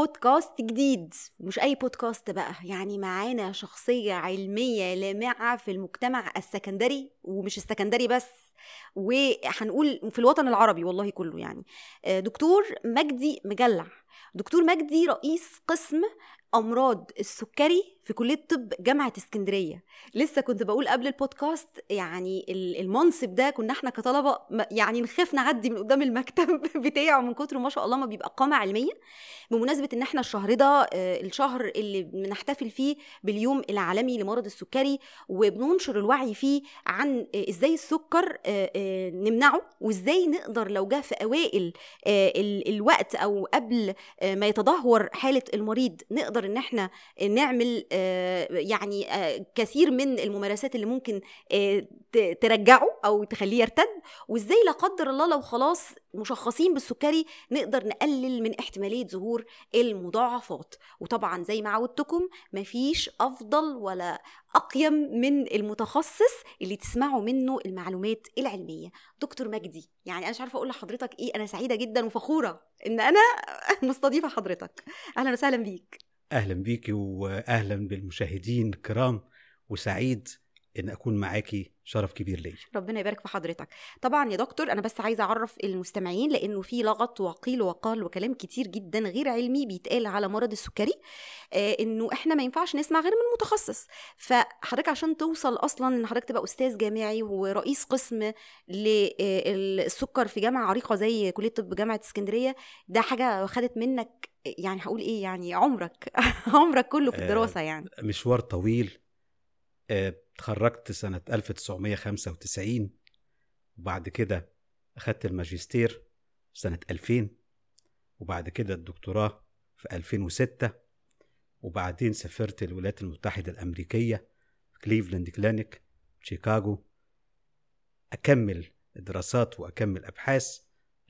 بودكاست جديد مش أي بودكاست بقى يعني معانا شخصية علمية لامعة في المجتمع السكندري ومش السكندري بس وهنقول في الوطن العربي والله كله يعني. آه، دكتور مجدي مجلع. دكتور مجدي رئيس قسم أمراض السكري في كلية طب جامعة اسكندرية. لسه كنت بقول قبل البودكاست يعني المنصب ده كنا إحنا كطلبة يعني نخاف نعدي من قدام المكتب بتاعه من كتر ما شاء الله ما بيبقى قامه علميه بمناسبة إن إحنا الشهر ده آه، الشهر اللي بنحتفل فيه باليوم العالمي لمرض السكري وبننشر الوعي فيه عن آه، إزاي السكر آه، نمنعه وإزاي نقدر لو جه في أوائل الوقت أو قبل ما يتدهور حالة المريض نقدر إن إحنا نعمل يعني كثير من الممارسات اللي ممكن ترجعه أو تخليه يرتد. وإزاي لا قدر الله لو خلاص مشخصين بالسكري نقدر نقلل من احتمالية ظهور المضاعفات. وطبعا زي ما عودتكم مفيش أفضل ولا أقيم من المتخصص اللي تسمعوا منه المعلومات العلمية. دكتور مجدي يعني أنا مش عارفة أقول لحضرتك إيه أنا سعيدة جدا وفخورة إن أنا مستضيفة حضرتك. أهلا وسهلا بيك. أهلا بيكي واهلا بالمشاهدين الكرام وسعيد إن أكون معاكي شرف كبير ليا. ربنا يبارك في حضرتك. طبعا يا دكتور أنا بس عايزة أعرف المستمعين لأنه في لغط وقيل وقال وكلام كتير جدا غير علمي بيتقال على مرض السكري آه إنه إحنا ما ينفعش نسمع غير من متخصص. فحضرتك عشان توصل أصلا إن حضرتك تبقى أستاذ جامعي ورئيس قسم للسكر في جامعة عريقة زي كلية طب جامعة اسكندرية ده حاجة خدت منك يعني هقول إيه يعني عمرك عمرك كله في آه، الدراسة يعني. مشوار طويل اتخرجت سنة 1995 وبعد كده أخدت الماجستير سنة 2000 وبعد كده الدكتوراه في 2006 وبعدين سافرت الولايات المتحدة الأمريكية كليفلاند كلينيك شيكاغو أكمل دراسات وأكمل أبحاث.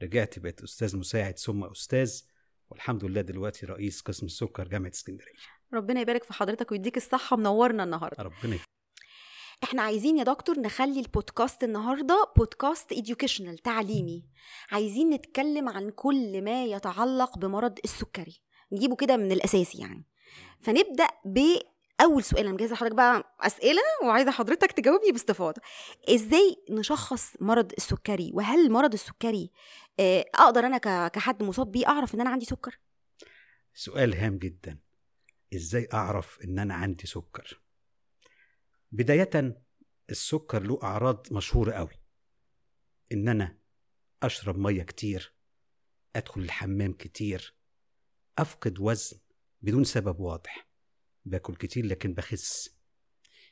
رجعت بقيت أستاذ مساعد ثم أستاذ والحمد لله دلوقتي رئيس قسم السكر جامعة اسكندرية. ربنا يبارك في حضرتك ويديك الصحة منورنا النهاردة. ربنا إحنا عايزين يا دكتور نخلي البودكاست النهارده بودكاست educational تعليمي. عايزين نتكلم عن كل ما يتعلق بمرض السكري. نجيبه كده من الأساس يعني. فنبدأ بأول سؤال. أنا مجهزه لحضرتك بقى أسئلة وعايزة حضرتك تجاوبني باستفاضة. إزاي نشخص مرض السكري؟ وهل مرض السكري آه، أقدر أنا كحد مصاب بيه أعرف إن أنا عندي سكر؟ سؤال هام جدا. إزاي أعرف إن أنا عندي سكر؟ بداية السكر له أعراض مشهورة قوي. إن أنا أشرب مية كتير أدخل الحمام كتير أفقد وزن بدون سبب واضح باكل كتير لكن بخس.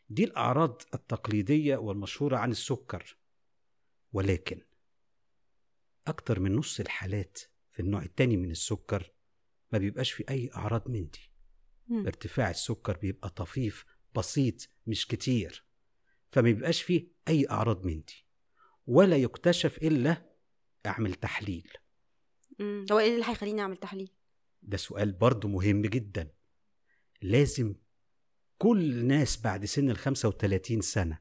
دي الأعراض التقليدية والمشهورة عن السكر. ولكن أكتر من نص الحالات في النوع التاني من السكر ما بيبقاش في أي أعراض من دي. ارتفاع السكر بيبقى طفيف بسيط مش كتير فما بيبقاش فيه أي أعراض من دي ولا يكتشف إلا أعمل تحليل. هو إيه اللي هيخليني أعمل تحليل؟ ده سؤال برضه مهم جدا. لازم كل الناس بعد سن ال 35 سنة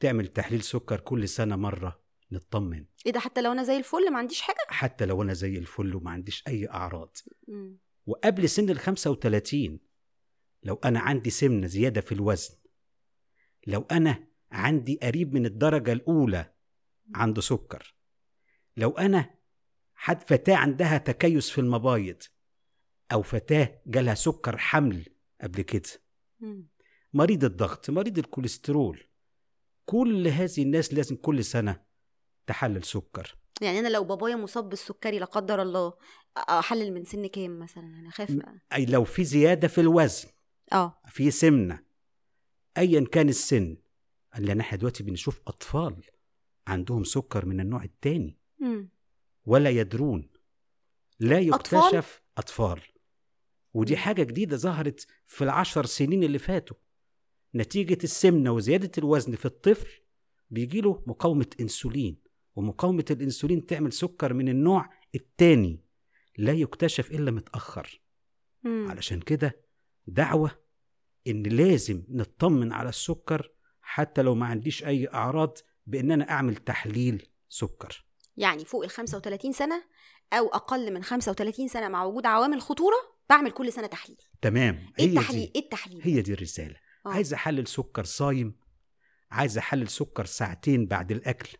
تعمل تحليل سكر كل سنة مرة نطمن. إيه ده حتى لو أنا زي الفل ما عنديش حاجة؟ حتى لو أنا زي الفل وما عنديش أي أعراض. مم. وقبل سن ال 35 لو أنا عندي سمنة زيادة في الوزن لو أنا عندي قريب من الدرجة الأولى عنده سكر لو أنا حد فتاة عندها تكيس في المبايض أو فتاة جالها سكر حمل قبل كده. مريض الضغط مريض الكوليسترول كل هذه الناس لازم كل سنة تحلل سكر. يعني أنا لو بابايا مصاب بالسكري لا قدر الله أحلل من سن كام مثلا؟ يعني أخاف أي لو في زيادة في الوزن آه. في سمنة. ايا كان السن لأن إحنا دلوقتي بنشوف أطفال عندهم سكر من النوع الثاني ولا يدرون لا يكتشف أطفال, أطفال. ودي حاجة جديدة ظهرت في العشر سنين اللي فاتوا. نتيجة السمنة وزيادة الوزن في الطفل بيجي له مقاومة إنسولين. ومقاومة الإنسولين تعمل سكر من النوع الثاني لا يكتشف إلا متأخر. مم. علشان كده دعوة إن لازم نطمن على السكر حتى لو ما عنديش أي أعراض بإن أنا أعمل تحليل سكر. يعني فوق ال 35 سنة أو أقل من 35 سنة مع وجود عوامل خطورة بعمل كل سنة تحليل. تمام. هي التحليل؟ إيه التحليل؟ هي دي الرسالة. آه. عايز أحلل سكر صايم عايز أحلل سكر ساعتين بعد الأكل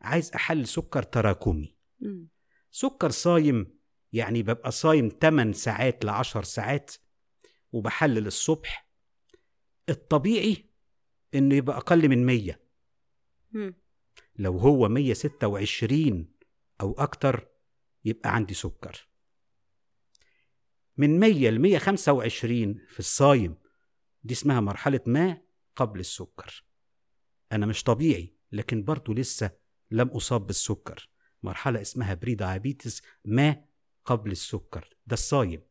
عايز أحلل سكر تراكمي. مم. سكر صايم يعني ببقى صايم 8 ساعات ل 10 ساعات وبحلل الصبح الطبيعي إنه يبقى أقل من 100 مم. لو هو 126 أو أكتر يبقى عندي سكر. من 100 ل 125 في الصايم دي اسمها مرحلة ما قبل السكر. أنا مش طبيعي لكن برضو لسه لم أصاب بالسكر. مرحلة اسمها pre-diabetes ما قبل السكر. ده الصايم.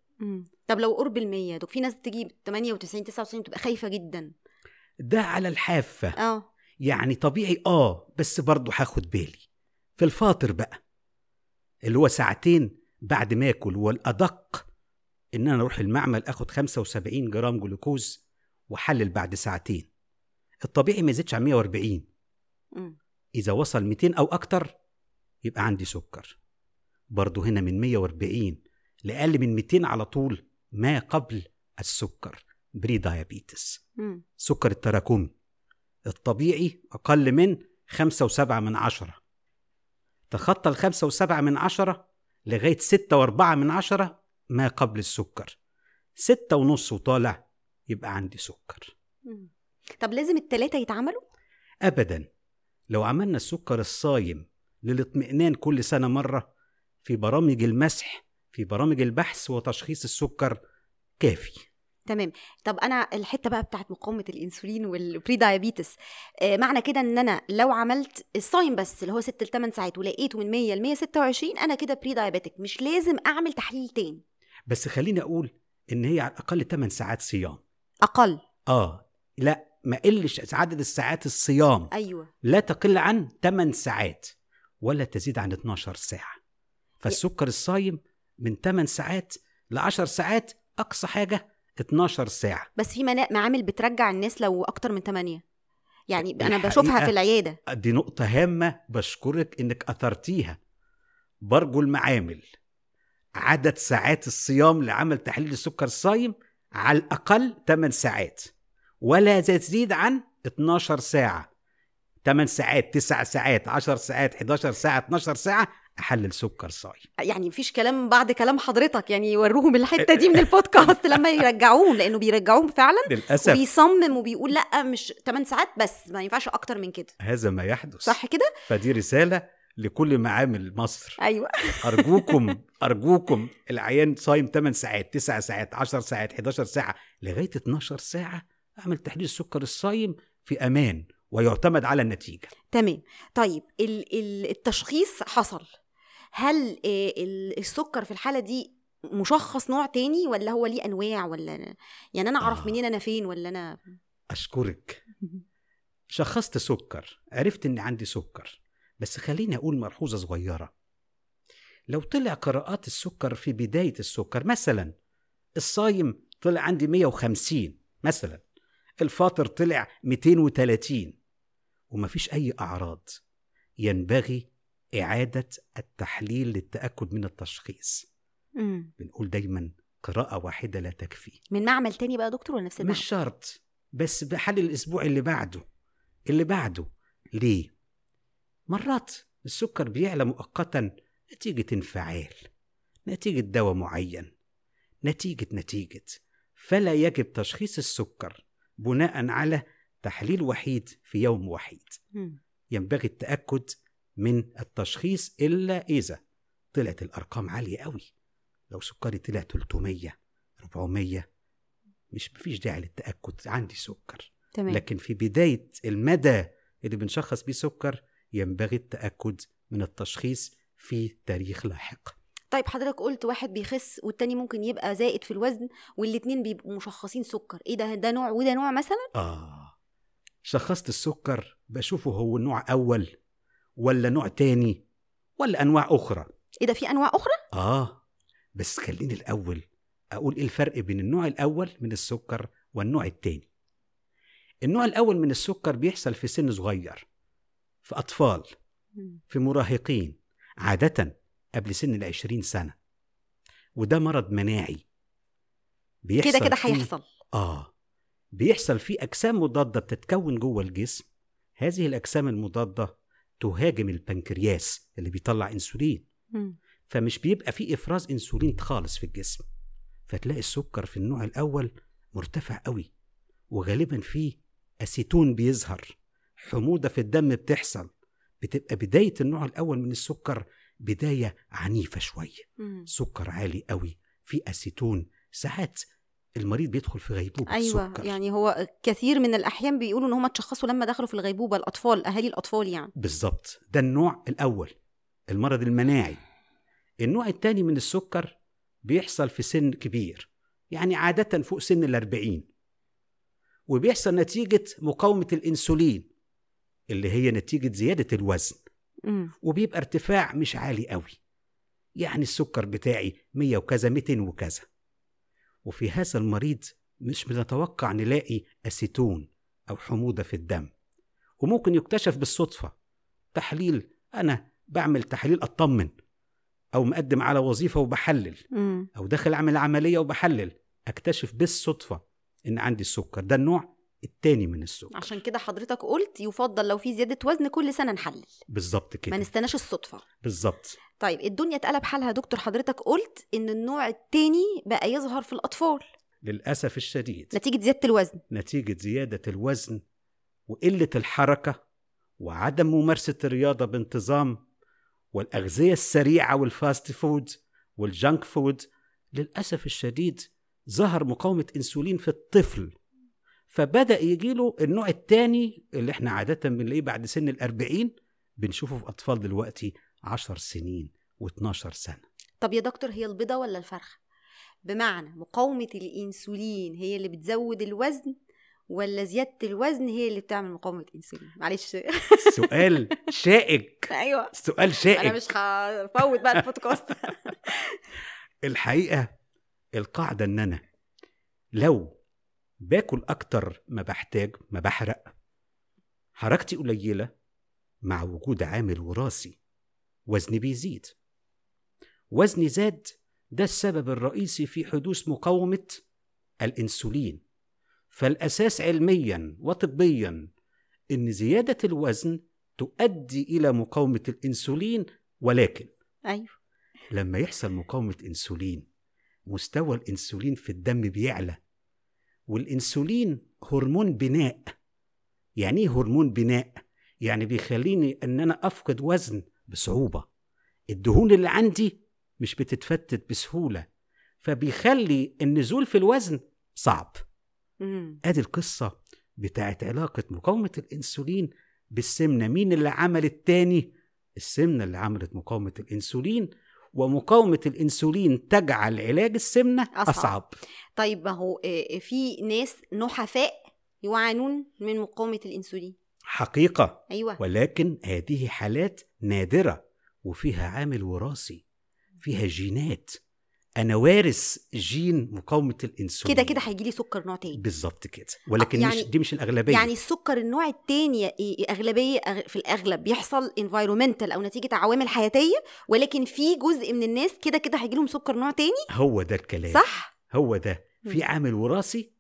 طب لو قرب المية دك في ناس تجيب 98 99 تبقى خايفة جدا. ده على الحافة. آه. يعني طبيعي آه بس برضه هاخد بالي. في الفاطر بقى اللي هو ساعتين بعد ما آكل والأدق إن أنا أروح المعمل آخد 75 جرام جلوكوز وأحلل بعد ساعتين. الطبيعي ما يزيدش عن 140 مم. إذا وصل 200 أو أكتر يبقى عندي سكر. برضه هنا من 140 لأقل من 200 على طول. ما قبل السكر pre-diabetes. سكر التراكمي الطبيعي أقل من خمسة وسبعة من عشرة. تخطى الخمسة وسبعة من عشرة لغاية ستة وأربعة من عشرة ما قبل السكر. ستة ونص وطالع يبقى عندي سكر. مم. طب لازم التلاتة يتعملوا؟ أبدا. لو عملنا السكر الصايم للاطمئنان كل سنة مرة في برامج المسح في برامج البحث وتشخيص السكر كافي. تمام. طب أنا الحتة بقى بتاعت مقاومة الإنسولين وال pre-diabetes آه معنى كده إن أنا لو عملت الصايم بس اللي هو 6 ل 8 ساعات ولقيته من 100 ل 126 أنا كده pre-diabetic مش لازم أعمل تحليل تاني. بس خليني أقول إن هي على الأقل 8 ساعات صيام. أقل. آه. لا ما قلش عدد الساعات الصيام. أيوه. لا تقل عن 8 ساعات ولا تزيد عن 12 ساعة. فالسكر الصايم من 8 ساعات ل 10 ساعات أقصى حاجة 12 ساعة. بس في معامل بترجع الناس لو أكتر من 8 يعني أنا بشوفها في العيادة. دي نقطة هامة بشكرك إنك أثرتيها. برجو المعامل. عدد ساعات الصيام لعمل تحليل السكر الصايم على الأقل 8 ساعات. ولا تزيد عن 12 ساعة. 8 ساعات 9 ساعات 10 ساعات 11 ساعة 12 ساعة أحلل سكر صايم يعني مفيش كلام بعد كلام حضرتك يعني يوروهم الحتة دي من البودكاست لما يرجعوهم لأنه بيرجعوهم فعلا. للأسف. وبيصمم وبيقول لأ مش 8 ساعات بس ما ينفعش أكتر من كده. هذا ما يحدث. صح كده؟ فدي رسالة لكل معامل مصر. أيوه. أرجوكم أرجوكم العيان صايم 8 ساعات 9 ساعات 10 ساعات 11 ساعة لغاية 12 ساعة أعمل تحليل السكر الصايم في أمان. ويعتمد على النتيجة. تمام. طيب ال- ال- التشخيص حصل. هل آه، ال- السكر في الحالة دي مشخص نوع تاني ولا هو ليه أنواع ولا يعني أنا أعرف آه. منين أنا فين ولا أنا؟ أشكرك. شخصت سكر عرفت إن عندي سكر بس خليني أقول ملحوظة صغيرة. لو طلع قراءات السكر في بداية السكر مثلا الصايم طلع عندي 150 مثلا الفاطر طلع 230 ومفيش أي أعراض. ينبغي إعادة التحليل للتأكد من التشخيص. مم. بنقول دايما قراءة واحدة لا تكفي. من معمل تاني بقى دكتور ولا نفس المعمل؟ مش شرط بس بحل الأسبوع اللي بعده. اللي بعده ليه؟ مرات السكر بيعلى مؤقتا نتيجة انفعال نتيجة دواء معين نتيجة نتيجة. فلا يجب تشخيص السكر بناء على تحليل وحيد في يوم وحيد. ينبغي التأكد من التشخيص إلا إذا طلعت الأرقام عالية قوي لو سكري طلع 300 400 مش مفيش داعي للتأكد عندي سكر. تمام. لكن في بداية المدى اللي بنشخص بيه سكر ينبغي التأكد من التشخيص في تاريخ لاحق. طيب حضرتك قلت واحد بيخس والتاني ممكن يبقى زائد في الوزن والاتنين بيبقوا مشخصين سكر. إيه ده؟ ده نوع وده نوع مثلا؟ آه. شخصت السكر بشوفه هو نوع أول ولا نوع تاني ولا أنواع أخرى. إيه ده في أنواع أخرى؟ آه بس خليني الأول أقول إيه الفرق بين النوع الأول من السكر والنوع التاني. النوع الأول من السكر بيحصل في سن صغير في أطفال. في مراهقين عادة قبل سن العشرين سنة وده مرض مناعي. بيحصل كده كده هيحصل. آه. بيحصل فيه أجسام مضادة بتتكون جوه الجسم. هذه الأجسام المضادة تهاجم البنكرياس اللي بيطلع أنسولين. مم. فمش بيبقى فيه إفراز أنسولين خالص في الجسم. فتلاقي السكر في النوع الأول مرتفع قوي وغالبا فيه أسيتون بيظهر. حموضة في الدم بتحصل. بتبقى بداية النوع الأول من السكر بداية عنيفة شوية. مم. سكر عالي قوي في أسيتون ساعات المريض بيدخل في غيبوبة أيوه سكر. يعني هو كثير من الأحيان بيقولوا إن هم اتشخصوا لما دخلوا في الغيبوبة الأطفال أهالي الأطفال يعني. بالظبط ده النوع الأول المرض المناعي. النوع الثاني من السكر بيحصل في سن كبير يعني عادة فوق سن الأربعين. وبيحصل نتيجة مقاومة الإنسولين اللي هي نتيجة زيادة الوزن. مم. وبيبقى ارتفاع مش عالي قوي يعني السكر بتاعي 100 وكذا 200 وكذا. وفي هذا المريض مش بنتوقع نلاقي أسيتون أو حموضة في الدم. وممكن يكتشف بالصدفة. تحليل أنا بعمل تحليل أطمن. أو مقدم على وظيفة وبحلل. أو داخل أعمل عملية وبحلل. أكتشف بالصدفة إن عندي السكر. ده النوع التاني من السكر. عشان كده حضرتك قلت يفضل لو في زيادة وزن كل سنة نحلل. بالظبط ما كده نستناش الصدفة. بالظبط. طيب الدنيا اتقلب حالها دكتور حضرتك قلت إن النوع التاني بقى يظهر في الأطفال. للأسف الشديد. نتيجة زيادة الوزن. نتيجة زيادة الوزن وقلة الحركة وعدم ممارسة الرياضة بانتظام والأغذية السريعة وال fast food وال junk food للأسف الشديد ظهر مقاومة أنسولين في الطفل. فبدأ يجيله النوع الثاني اللي إحنا عادة بنلاقيه بعد سن الأربعين بنشوفه في أطفال دلوقتي عشر سنين و12 سنة. طب يا دكتور هي البيضة ولا الفرخة؟ بمعنى مقاومة الإنسولين هي اللي بتزود الوزن ولا زيادة الوزن هي اللي بتعمل مقاومة إنسولين؟ معلش. سؤال شائك. أيوه. سؤال شائك. أنا مش هفوت بقى البودكاست. الحقيقة القاعدة إن أنا لو باكل أكتر ما بحتاج ما بحرق. حركتي قليلة مع وجود عامل وراثي وزني بيزيد. وزني زاد ده السبب الرئيسي في حدوث مقاومة الأنسولين. فالأساس علميا وطبيا إن زيادة الوزن تؤدي إلى مقاومة الأنسولين ولكن أيوه. لما يحصل مقاومة أنسولين مستوى الأنسولين في الدم بيعلى. والأنسولين هرمون بناء يعني إيه هرمون بناء؟ يعني بيخليني أن أنا أفقد وزن بصعوبة الدهون اللي عندي مش بتتفتت بسهولة فبيخلي النزول في الوزن صعب. آدي القصة بتاعت علاقة مقاومة الأنسولين بالسمنة مين اللي عمل التاني السمنة اللي عملت مقاومة الأنسولين ومقاومة الأنسولين تجعل علاج السمنة أصعب. أصعب, أصعب. طيب ما هو آه، في ناس نحفاء يعانون من مقاومة الإنسولين. حقيقة. أيوه. ولكن هذه حالات نادرة وفيها عامل وراثي فيها جينات. أنا وارث جين مقاومة الأنسولين. كده كده هيجي لي سكر نوع تاني. بالظبط كده. ولكن يعني- مش دي مش الأغلبية. يعني السكر النوع التاني ي- أغلبية أغ- في الأغلب بيحصل environmental أو نتيجة عوامل حياتية ولكن في جزء من الناس كده كده هيجي لهم سكر نوع تاني؟ هو ده الكلام. صح؟ هو ده. في. عامل وراثي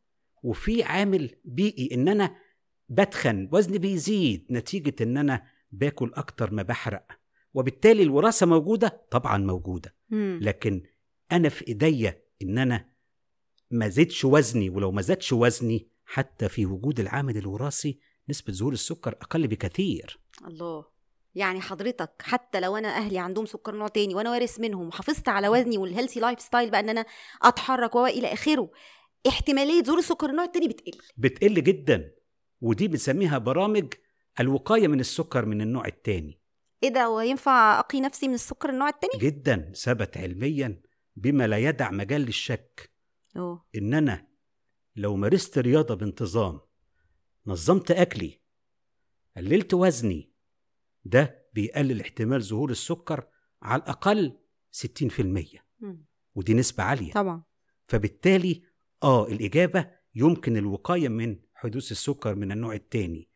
وفي عامل بيئي إن أنا بتخن وزني بيزيد نتيجة إن أنا باكل أكتر ما بحرق. وبالتالي الوراثة موجودة؟ طبعا موجودة. مم. لكن أنا في إيديا إن أنا ما زدش وزني ولو ما زادش وزني حتى في وجود العامل الوراثي نسبة ظهور السكر أقل بكثير. الله. يعني حضرتك حتى لو أنا أهلي عندهم سكر نوع تاني وأنا وارث منهم وحافظت على وزني وال healthy lifestyle بقى إن أنا أتحرك والى آخره احتمالية ظهور السكر النوع التاني بتقل. بتقل جدا ودي بنسميها برامج الوقاية من السكر من النوع الثاني إيه ده هو ينفع أقي نفسي من السكر النوع التاني؟ جدا ثبت علميا بما لا يدع مجال للشك. آه إن أنا لو مارست رياضة بانتظام نظمت أكلي قللت وزني ده بيقلل احتمال ظهور السكر على الأقل 60% مم. ودي نسبة عالية. طبعا. فبالتالي آه الإجابة يمكن الوقاية من حدوث السكر من النوع الثاني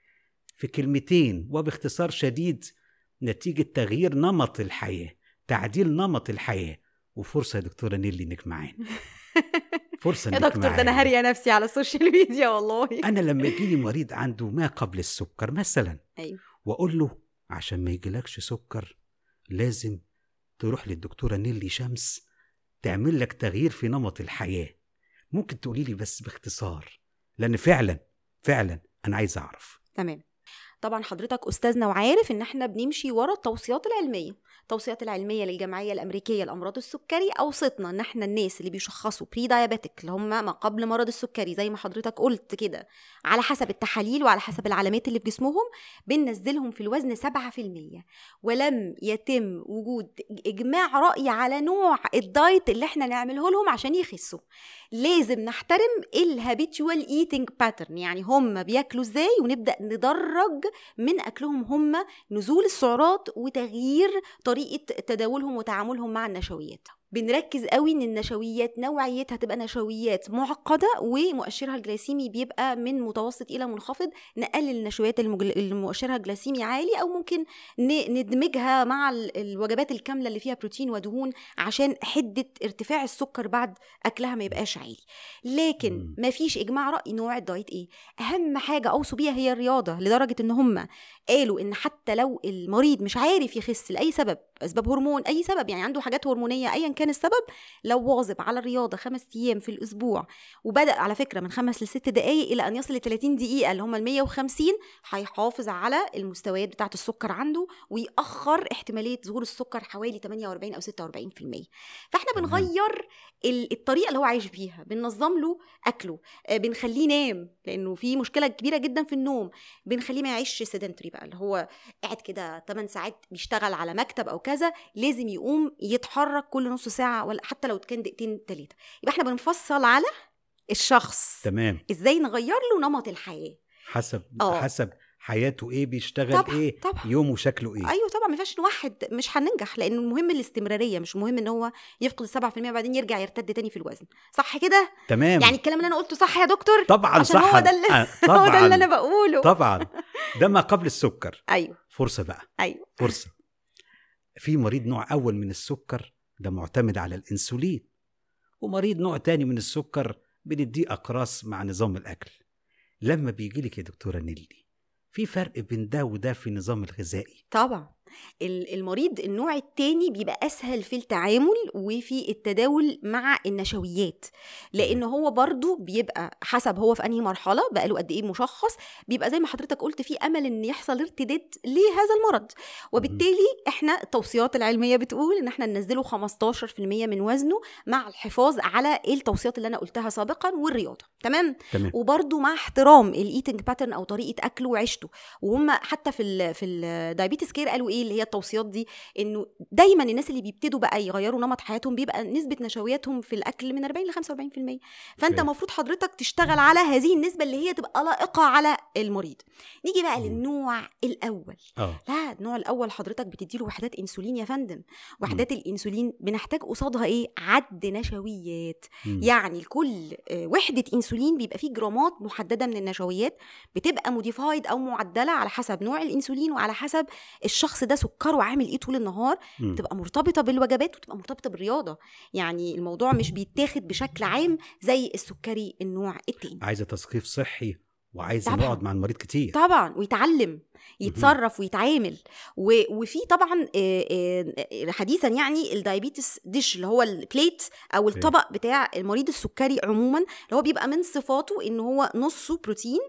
في كلمتين وباختصار شديد نتيجة تغيير نمط الحياة تعديل نمط الحياة. وفرصة يا دكتورة نيلي إنك معانا. فرصة يا دكتور ده أنا معانا. هارية نفسي على السوشيال ميديا والله. أنا لما يجيلي مريض عنده ما قبل السكر مثلا أيوه. وأقول له عشان ما يجيلكش سكر لازم تروح للدكتورة نيلي شمس تعمل لك تغيير في نمط الحياة. ممكن تقولي لي بس باختصار؟ لأن فعلا فعلا أنا عايز أعرف. تمام. طبعا حضرتك استاذنا وعارف إن إحنا بنمشي ورا التوصيات العلمية التوصيات العلمية للجمعية الأمريكية لأمراض السكري اوصتنا إن إحنا الناس اللي بيشخصوا prediabetic اللي هم ما قبل مرض السكري زي ما حضرتك قلت كده على حسب التحاليل وعلى حسب العلامات اللي في جسمهم بننزلهم في الوزن 7% ولم يتم وجود إجماع رأي على نوع ال diet اللي إحنا نعمله لهم عشان يخسوا. لازم نحترم ال habitual eating pattern يعني هم بياكلوا إزاي ونبدأ ندرج من أكلهم هم نزول السعرات وتغيير طريقة تداولهم وتعاملهم مع النشويات. بنركز قوي إن النشويات نوعيتها تبقى نشويات معقدة ومؤشرها الجليسيمي بيبقى من متوسط إلى منخفض نقلل النشويات. اللي مؤشرها الجليسيمي عالي أو ممكن. ندمجها مع ال- الوجبات الكاملة اللي فيها بروتين ودهون عشان حدة ارتفاع السكر بعد أكلها ما يبقاش عالي لكن مم. ما فيش إجماع رأي نوع الدايت إيه أهم حاجة أوصوا بيها هي الرياضة لدرجة إن هم قالوا إن حتى لو المريض مش عارف يخس لأي سبب أسباب هرمون أي سبب يعني عنده حاجات هرمونية ايا كان السبب لو واظب على الرياضة خمس أيام في الأسبوع وبدأ على فكرة من خمس لست دقائق إلى أن يصل ل 30 دقيقة اللي هم ال 150 هيحافظ على المستويات بتاعة السكر عنده ويأخر احتمالية ظهور السكر حوالي 48 أو 46% فإحنا. بنغير ال- الطريقة اللي هو عايش بيها بننظم له أكله آه، بنخليه ينام لأنه في مشكلة كبيرة جدا في النوم بنخليه ما يعيش سيدنتري بقى اللي هو قاعد كده 8 ساعات بيشتغل على مكتب أو كذا لازم يقوم يتحرك كل نص ساعة ولا حتى لو كان دقيقتين ثلاثة يبقى إحنا بنفصل على الشخص. تمام. إزاي نغير له نمط الحياة؟ حسب آه. حسب حياته إيه بيشتغل طبعا إيه طبعا. يومه شكله إيه. أيوه طبعا ما ينفعش نوحد مش هننجح لأن المهم الاستمرارية مش مهم إن هو يفقد ال 7% وبعدين يرجع يرتد تاني في الوزن. صح كده؟ تمام. يعني الكلام اللي أنا قلته صح يا دكتور؟ طبعا عشان صح. هو ده اللي- آه، هو طبعا. ده اللي أنا بقوله. طبعا. ده ما قبل السكر. أيوه. فرصة بقى. أيوه. فرصة. في مريض نوع أول من السكر ده معتمد على الإنسولين. ومريض نوع تاني من السكر بنديه أقراص مع نظام الأكل. لما بيجي لك يا دكتورة نيلي في فرق بين ده وده في النظام الغذائي؟ طبعا. المريض النوع التاني بيبقى أسهل في التعامل وفي التداول مع النشويات. لأن هو برضو بيبقى حسب هو في أنهي مرحلة بقى له قد إيه مشخص بيبقى زي ما حضرتك قلت في أمل إن يحصل ارتداد لهذا المرض. وبالتالي إحنا التوصيات العلمية بتقول إن إحنا ننزله 15% من وزنه مع الحفاظ على التوصيات اللي أنا قلتها سابقا والرياضة. تمام؟ تمام. وبرده مع احترام ال eating pattern أو طريقة أكله وعيشته. وهم حتى في ال في ال Diabetes Care قالوا إيه؟ اللي هي التوصيات دي؟ إنه دايما الناس اللي بيبتدوا بقى يغيروا نمط حياتهم بيبقى نسبة نشوياتهم في الأكل من 40 ل 45% فأنت. المفروض حضرتك تشتغل على هذه النسبة اللي هي تبقى لائقة على المريض. نيجي بقى. للنوع الأول. آه. لا النوع الأول حضرتك بتديله وحدات إنسولين يا فندم. وحدات الإنسولين بنحتاج قصادها إيه؟ عد نشويات. مم. يعني لكل آه، وحدة إنسولين بيبقى فيه جرامات محددة من النشويات بتبقى modified أو معدلة على حسب نوع الإنسولين وعلى حسب الشخص ده سكره عامل إيه طول النهار مم. تبقى مرتبطة بالوجبات وتبقى مرتبطة بالرياضة يعني الموضوع مش بيتاخد بشكل عام زي السكري النوع التاني عايزة تثقيف صحي وعايزة طبعاً. نقعد مع المريض كتير طبعا ويتعلم يتصرف ويتعامل. وفي طبعا حديثا يعني ال diabetes dish اللي هو ال plate أو الطبق بتاع المريض السكري عموما اللي هو بيبقى من صفاته إن هو نصه بروتين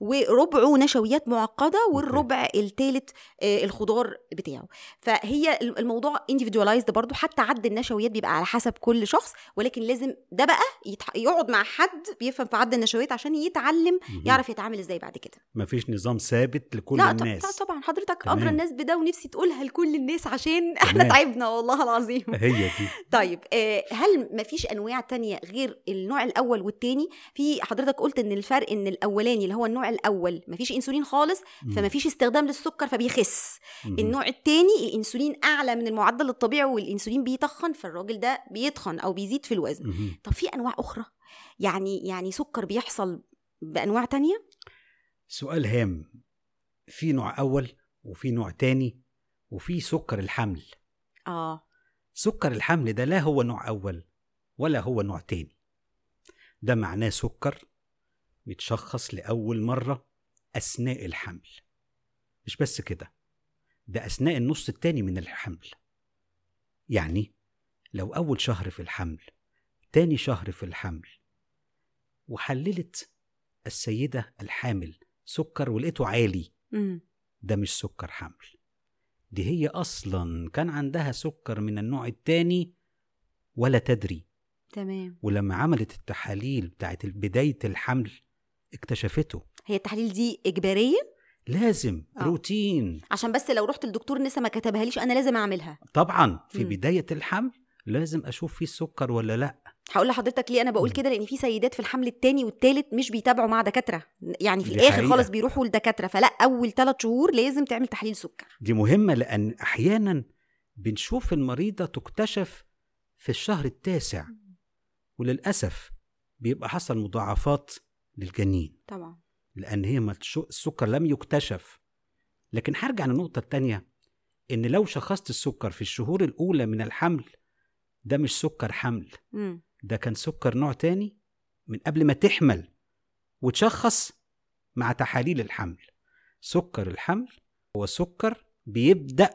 وربعه نشويات معقدة والربع الثالث الخضار بتاعه فهي الموضوع individualized برضو حتى عد النشويات بيبقى على حسب كل شخص ولكن لازم ده بقى. يقعد مع حد بيفهم في عد النشويات عشان يتعلم. يعرف يتعامل إزاي بعد كده مفيش نظام ثابت لكل لا الناس لا طبعا حضرتك. ادرى الناس بده ونفسي تقولها لكل الناس عشان إحنا تمام. تعبنا والله العظيم هي دي طيب آه، هل مفيش أنواع تانية غير النوع الأول والتاني في حضرتك قلت إن الفرق إن الأولاني اللي هو النوع الأول مفيش إنسولين خالص مم. فمفيش استخدام للسكر فبيخس مهم. النوع التاني الإنسولين أعلى من المعدل الطبيعي والإنسولين بيتخن فالراجل ده بيتخن أو بيزيد في الوزن مهم. طب في أنواع أخرى يعني يعني سكر بيحصل بأنواع تانية سؤال هام في نوع أول وفي نوع تاني وفي سكر الحمل. آه. سكر الحمل ده لا هو نوع أول ولا هو نوع تاني. ده معناه سكر بيتشخص لأول مرة أثناء الحمل. مش بس كده ده أثناء النص التاني من الحمل. يعني لو أول شهر في الحمل تاني شهر في الحمل وحللت السيدة الحامل سكر ولقيته عالي مم. ده مش سكر حمل. دي هي أصلا كان عندها سكر من النوع التاني ولا تدري. تمام. ولما عملت التحاليل بتاعت بداية الحمل اكتشفته. هي التحاليل دي إجبارية؟ لازم. آه. روتين. عشان بس لو رحت لدكتور لسه ما كتبها ليش أنا لازم أعملها. طبعا. في مم. بداية الحمل لازم أشوف فيه السكر ولا لأ. هقول لحضرتك ليه أنا بقول. كده؟ لأن في سيدات في الحمل الثاني والثالث مش بيتابعوا مع دكاترة. يعني في الآخر حقيقة. خالص بيروحوا لدكاترة. فلا أول ثلاث شهور لازم تعمل تحليل سكر. دي مهمة لأن أحيانا بنشوف المريضة تكتشف في الشهر التاسع. وللأسف بيبقى حصل مضاعفات للجنين. طبعا. لأن هي السكر لم يكتشف. لكن هرجع للنقطة التانية إن لو شخصت السكر في الشهور الأولى من الحمل ده مش سكر حمل. مم. ده كان سكر نوع تاني من قبل ما تحمل وتشخص مع تحاليل الحمل سكر الحمل هو سكر بيبدأ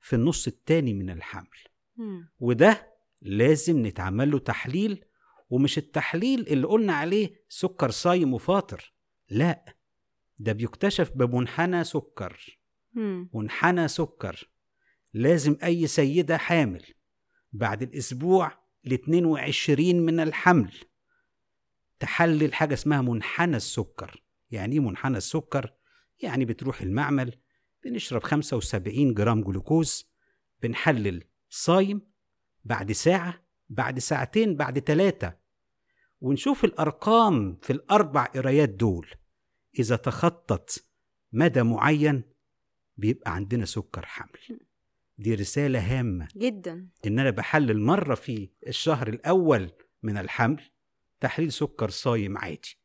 في النص التاني من الحمل. وده لازم نتعمل له تحليل ومش التحليل اللي قلنا عليه سكر صايم وفاطر لا ده بيكتشف بمنحنى سكر. منحنى سكر لازم أي سيدة حامل بعد الأسبوع ال 22 من الحمل. تحلل حاجة اسمها منحنى السكر. يعني إيه منحنى السكر؟ يعني بتروح المعمل بنشرب 75 جرام جلوكوز بنحلل صايم بعد ساعة بعد ساعتين بعد ثلاثة ونشوف الأرقام في الأربع قرايات دول. إذا تخطت مدى معين بيبقى عندنا سكر حمل. دي رسالة هامة. جدا. إن أنا بحلل مرة في الشهر الأول من الحمل تحليل سكر صايم عادي.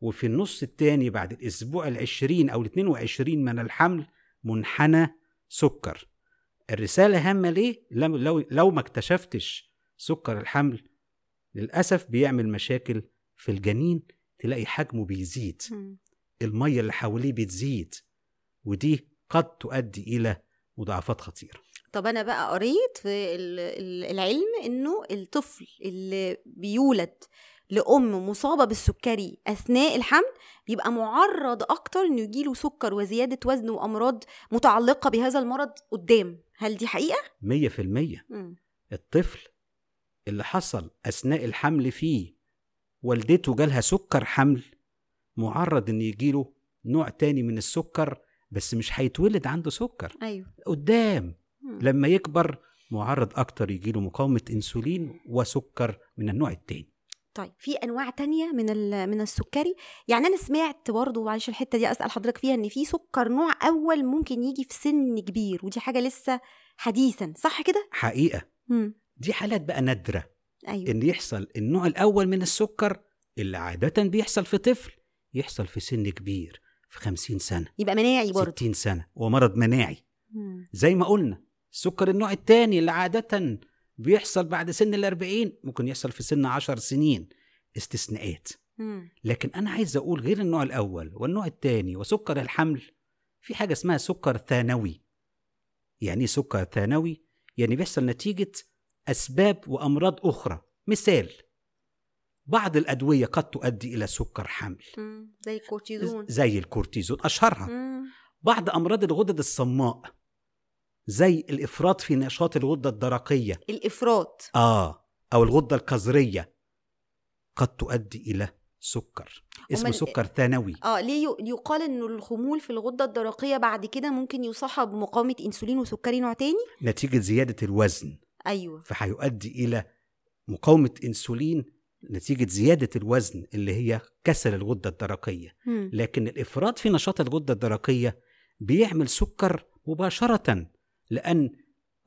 وفي النص التاني بعد الأسبوع العشرين أو الاثنين وعشرين من الحمل منحنى سكر. الرسالة هامة ليه؟ لو, لو, لو ما اكتشفتش سكر الحمل للأسف بيعمل مشاكل في الجنين تلاقي حجمه بيزيد. المية اللي حواليه بتزيد ودي قد تؤدي إلى مضاعفات خطيرة. طب أنا بقى قريت في ال- ال- العلم إنه الطفل اللي بيولد لأم مصابة بالسكري أثناء الحمل بيبقى معرض أكتر إنه يجيله سكر وزيادة وزن وأمراض متعلقة بهذا المرض قدام. هل دي حقيقة؟ مية في المية. مم. الطفل اللي حصل أثناء الحمل فيه والدته جالها سكر حمل معرض إن يجيله نوع تاني من السكر بس مش هيتولد عنده سكر. أيوه. قدام. لما يكبر معرض أكتر يجيله مقاومة أنسولين وسكر من النوع التاني. طيب في أنواع تانية من من السكري؟ يعني أنا سمعت برضه معلش الحتة دي أسأل حضرتك فيها إن في سكر نوع أول ممكن يجي في سن كبير ودي حاجة لسه حديثا صح كده؟ حقيقة. مم. دي حالات بقى نادرة. أيوه. إن يحصل النوع الأول من السكر اللي عادة بيحصل في طفل يحصل في سن كبير. في خمسين سنة. يبقى مناعي برضه. ستين سنة. ومرض مناعي. مم. زي ما قلنا السكر النوع الثاني اللي عادة بيحصل بعد سن الأربعين ممكن يحصل في سن عشر سنين استثناءات. مم. لكن أنا عايز أقول غير النوع الأول والنوع الثاني وسكر الحمل في حاجة اسمها سكر ثانوي. يعني إيه سكر ثانوي؟ يعني بيحصل نتيجة أسباب وأمراض أخرى. مثال بعض الأدوية قد تؤدي إلى سكر حمل مم. زي الكورتيزون. زي الكورتيزون أشهرها. مم. بعض أمراض الغدد الصماء زي الإفراط في نشاط الغدة الدرقية. الإفراط. آه أو الغدة الكظريه قد تؤدي إلى سكر. اسمه سكر ثانوي. آه ليه يق- يقال إنه الخمول في الغدة الدرقية بعد كده ممكن يصاحب بمقاومه إنسولين وسكري نوع تاني؟ نتيجة زيادة الوزن. أيوه. فهيؤدي إلى مقاومة إنسولين نتيجة زيادة الوزن اللي هي كسل الغدة الدرقية مم. لكن الإفراط في نشاط الغدة الدرقية بيعمل سكر مباشرة لأن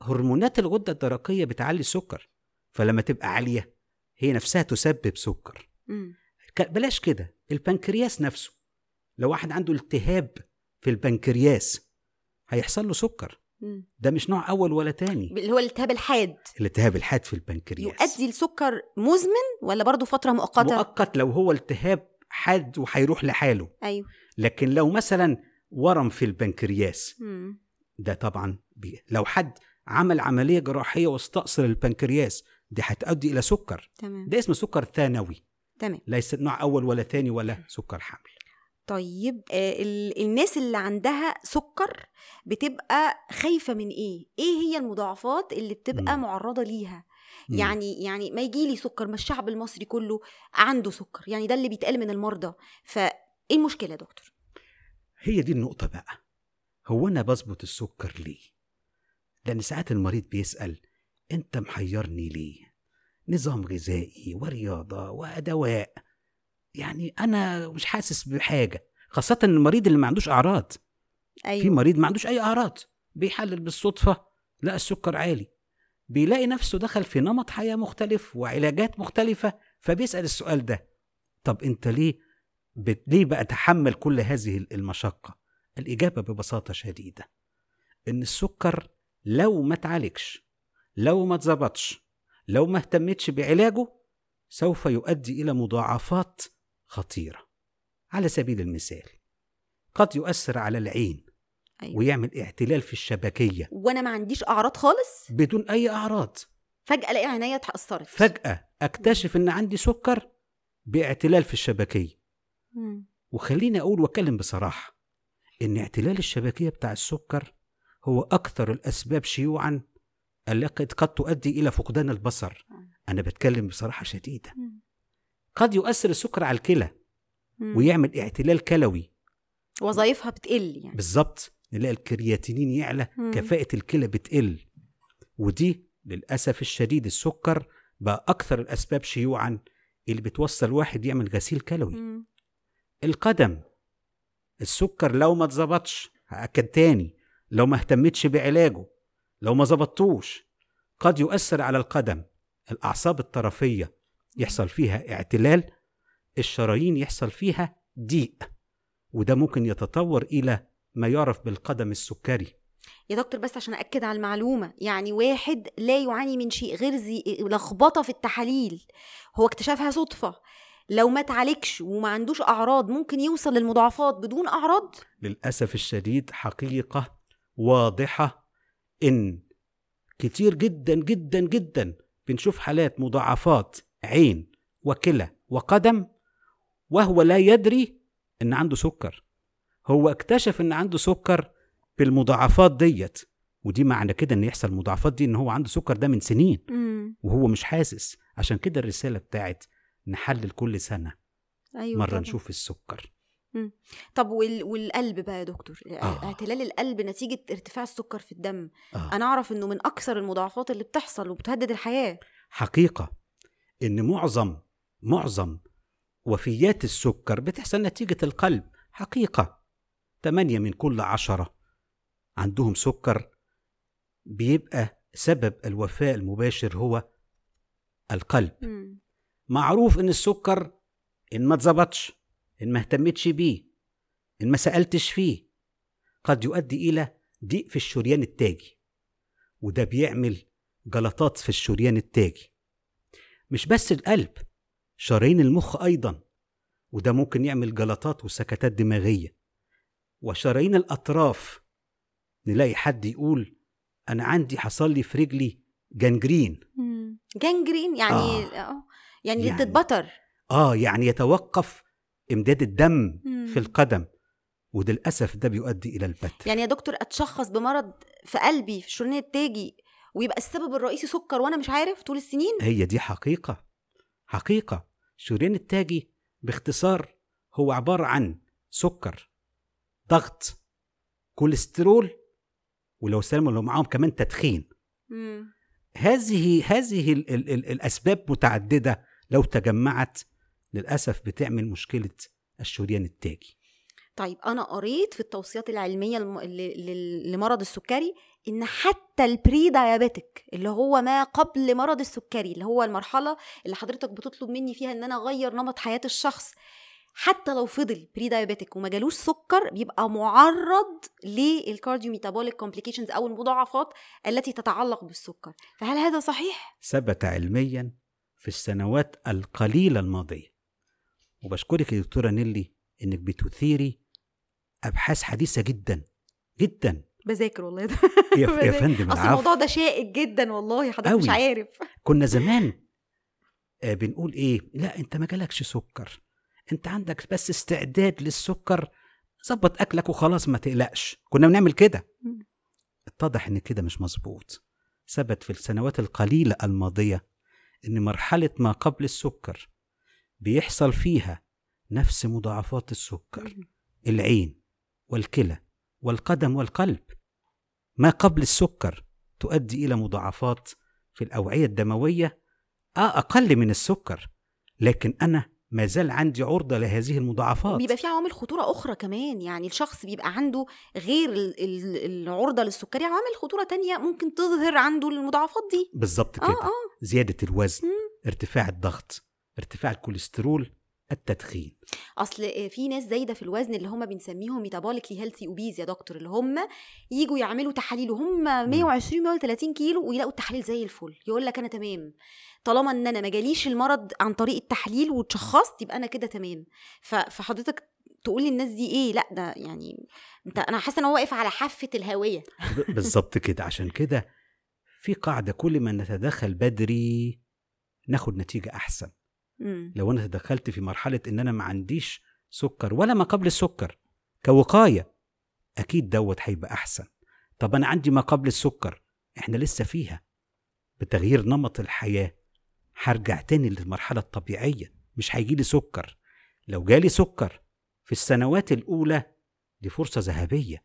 هرمونات الغدة الدرقية بتعلي السكر فلما تبقى عالية هي نفسها تسبب سكر بلاش كده البنكرياس نفسه لو واحد عنده التهاب في البنكرياس هيحصل له سكر. ده مش نوع أول ولا تاني. اللي هو الالتهاب الحاد. الالتهاب الحاد في البنكرياس. يؤدي لسكر مزمن ولا برضه فترة مؤقتة؟ مؤقت لو هو التهاب حاد وهيروح لحاله. أيوه. لكن لو مثلا ورم في البنكرياس مم. ده طبعا بي... لو حد عمل عملية جراحية واستأصل البنكرياس دي هتؤدي إلى سكر. تمام. ده اسمه سكر ثانوي. تمام. ليس نوع أول ولا ثاني ولا سكر حمل طيب آه ال- الناس اللي عندها سكر بتبقى خايفة من إيه؟ إيه هي المضاعفات اللي بتبقى مم. معرضة ليها؟ مم. يعني يعني ما يجي لي سكر ما الشعب المصري كله عنده سكر يعني ده اللي بيتقال من المرضى. فايه المشكلة يا دكتور؟ هي دي النقطة بقى. هو أنا بظبط السكر ليه؟ لأن ساعات المريض بيسأل أنت محيرني ليه؟ نظام غذائي ورياضة ودواء يعني أنا مش حاسس بحاجة خاصة المريض اللي ما عندوش أعراض. أيوه. في مريض ما عندوش أي أعراض بيحلل بالصدفة لقى السكر عالي. بيلاقي نفسه دخل في نمط حياة مختلف وعلاجات مختلفة فبيسأل السؤال ده. طب أنت ليه بت... ليه بقى تحمل كل هذه المشقة؟ الإجابة ببساطة شديدة. إن السكر لو ما اتعالجش لو ما اتظبطش لو ما اهتمتش بعلاجه سوف يؤدي إلى مضاعفات خطيرة. على سبيل المثال قد يؤثر على العين أيوة. ويعمل اعتلال في الشبكية. وأنا ما عنديش أعراض خالص؟ بدون أي أعراض. فجأة ألاقي عينيا اتاثرت فجأة أكتشف إن عندي سكر باعتلال في الشبكية. مم. وخليني أقول وأتكلم بصراحة إن اعتلال الشبكية بتاع السكر هو أكثر الأسباب شيوعا التي قد تؤدي إلى فقدان البصر. أنا بتكلم بصراحة شديدة. مم. قد يؤثر السكر على الكلى. ويعمل اعتلال كلوي. وظائفها بتقل يعني. بالظبط نلاقي الكرياتينين يعلى مم. كفاءة الكلى بتقل. ودي للأسف الشديد السكر بقى أكثر الأسباب شيوعا اللي بتوصل واحد يعمل غسيل كلوي. مم. القدم. السكر لو ما اتظبطش هأكد تاني. لو ما اهتمتش بعلاجه. لو ما ظبطتوش. قد يؤثر على القدم. الأعصاب الطرفية. يحصل فيها اعتلال الشرايين يحصل فيها ضيق وده ممكن يتطور إلى ما يعرف بالقدم السكري. يا دكتور بس عشان أكد على المعلومة يعني واحد لا يعاني من شيء غير زي لخبطة في التحاليل هو اكتشفها صدفة. لو ما اتعالجش وما عندوش أعراض ممكن يوصل للمضاعفات بدون أعراض؟ للأسف الشديد حقيقة واضحة إن كتير جدا جدا جدا بنشوف حالات مضاعفات عين وكلى وقدم وهو لا يدري إن عنده سكر. هو اكتشف إن عنده سكر بالمضاعفات ديت. ودي معنى كده إن يحصل مضاعفات دي إن هو عنده سكر ده من سنين. وهو مش حاسس. عشان كده الرسالة بتاعت نحلل كل سنة أيوه مرة طبعا. نشوف السكر. طب وال... والقلب بقى يا دكتور. آه. اعتلال القلب نتيجة ارتفاع السكر في الدم. آه. أنا أعرف إنه من أكثر المضاعفات اللي بتحصل وبتهدد الحياة. حقيقة. إن معظم معظم وفيات السكر بتحصل نتيجة القلب. حقيقة. تمانية من كل عشرة عندهم سكر. بيبقى سبب الوفاة المباشر هو القلب. مم. معروف إن السكر إن ما اتظبطش إن ما اهتمتش بيه إن ما سألتش فيه. قد يؤدي إلى ضيق في الشريان التاجي وده بيعمل جلطات في الشريان التاجي. مش بس القلب شرايين المخ أيضا وده ممكن يعمل جلطات وسكتات دماغية وشرايين الأطراف نلاقي حد يقول أنا عندي حصل لي في رجلي جنجرين مم. جانجرين يعني آه. آه يعني, يعني تتبطر آه يعني يتوقف إمداد الدم مم. في القدم وده للأسف ده بيؤدي إلى البتر يعني يا دكتور أتشخص بمرض في قلبي في الشريان التاجي ويبقى السبب الرئيسي سكر وأنا مش عارف طول السنين؟ هي دي حقيقة حقيقة. الشريان التاجي باختصار هو عبارة عن سكر ضغط كوليسترول ولو سلموا لو معاهم كمان تدخين. مم. هذه هذه ال ال ال الأسباب متعددة لو تجمعت للأسف بتعمل مشكلة الشريان التاجي. طيب أنا قريت في التوصيات العلمية. لمرض السكري إن حتى ال prediabetic اللي هو ما قبل مرض السكري اللي هو المرحلة اللي حضرتك بتطلب مني فيها إن أنا أغير نمط حياة الشخص حتى لو فضل prediabetic وما جالوش سكر بيبقى معرض لل cardiometabolic complications أو المضاعفات التي تتعلق بالسكر فهل هذا صحيح ثبت علميا في السنوات القليلة الماضية وبشكرك يا دكتورة نيلي إنك بتثيري أبحاث حديثة جدا جدا. بذاكر والله. ده يا, يا. فندم أصل الموضوع ده شائك جدا والله حضرتك مش. عارف. كنا زمان آه، بنقول إيه؟ لا أنت ما جالكش سكر. أنت عندك بس استعداد للسكر. ظبط أكلك وخلاص ما تقلقش. كنا بنعمل كده. اتضح إن كده مش مظبوط. ثبت في السنوات القليلة الماضية إن مرحلة ما قبل السكر بيحصل فيها نفس مضاعفات السكر. العين. والكلى والقدم والقلب. ما قبل السكر تؤدي إلى مضاعفات في الأوعية الدموية آه أقل من السكر لكن أنا ما زال عندي عرضة لهذه المضاعفات. بيبقى في عوامل خطورة أخرى كمان يعني الشخص بيبقى عنده غير ال- ال- العرضة للسكري عوامل خطورة تانية ممكن تظهر عنده المضاعفات دي. بالظبط آه كده. آه. زيادة الوزن. ارتفاع الضغط ارتفاع الكوليسترول التدخين. أصل في ناس زايدة في الوزن اللي هم بنسميهم metabolically healthy obese يا دكتور اللي هم يجوا يعملوا تحاليل وهم 120 130 كيلو ويلاقوا التحاليل زي الفل. يقول لك أنا تمام. طالما إن أنا ما جاليش المرض عن طريق التحليل واتشخصت يبقى أنا كده تمام. فحضرتك تقول للناس دي إيه؟ لأ ده يعني أنت أنا حاسة إن هو واقف على حافة الهاويه ب- بالظبط كده. عشان كده في قاعدة كل ما نتدخل بدري ناخد نتيجة أحسن. مم. لو أنا تدخلت في مرحلة إن أنا ما عنديش سكر ولا ما قبل السكر كوقاية أكيد دوت هيبقى أحسن. طب أنا عندي ما قبل السكر إحنا لسه فيها. بتغيير نمط الحياة هرجع تاني للمرحلة الطبيعية مش هيجيلي سكر. لو جالي سكر في السنوات الأولى دي فرصة ذهبية.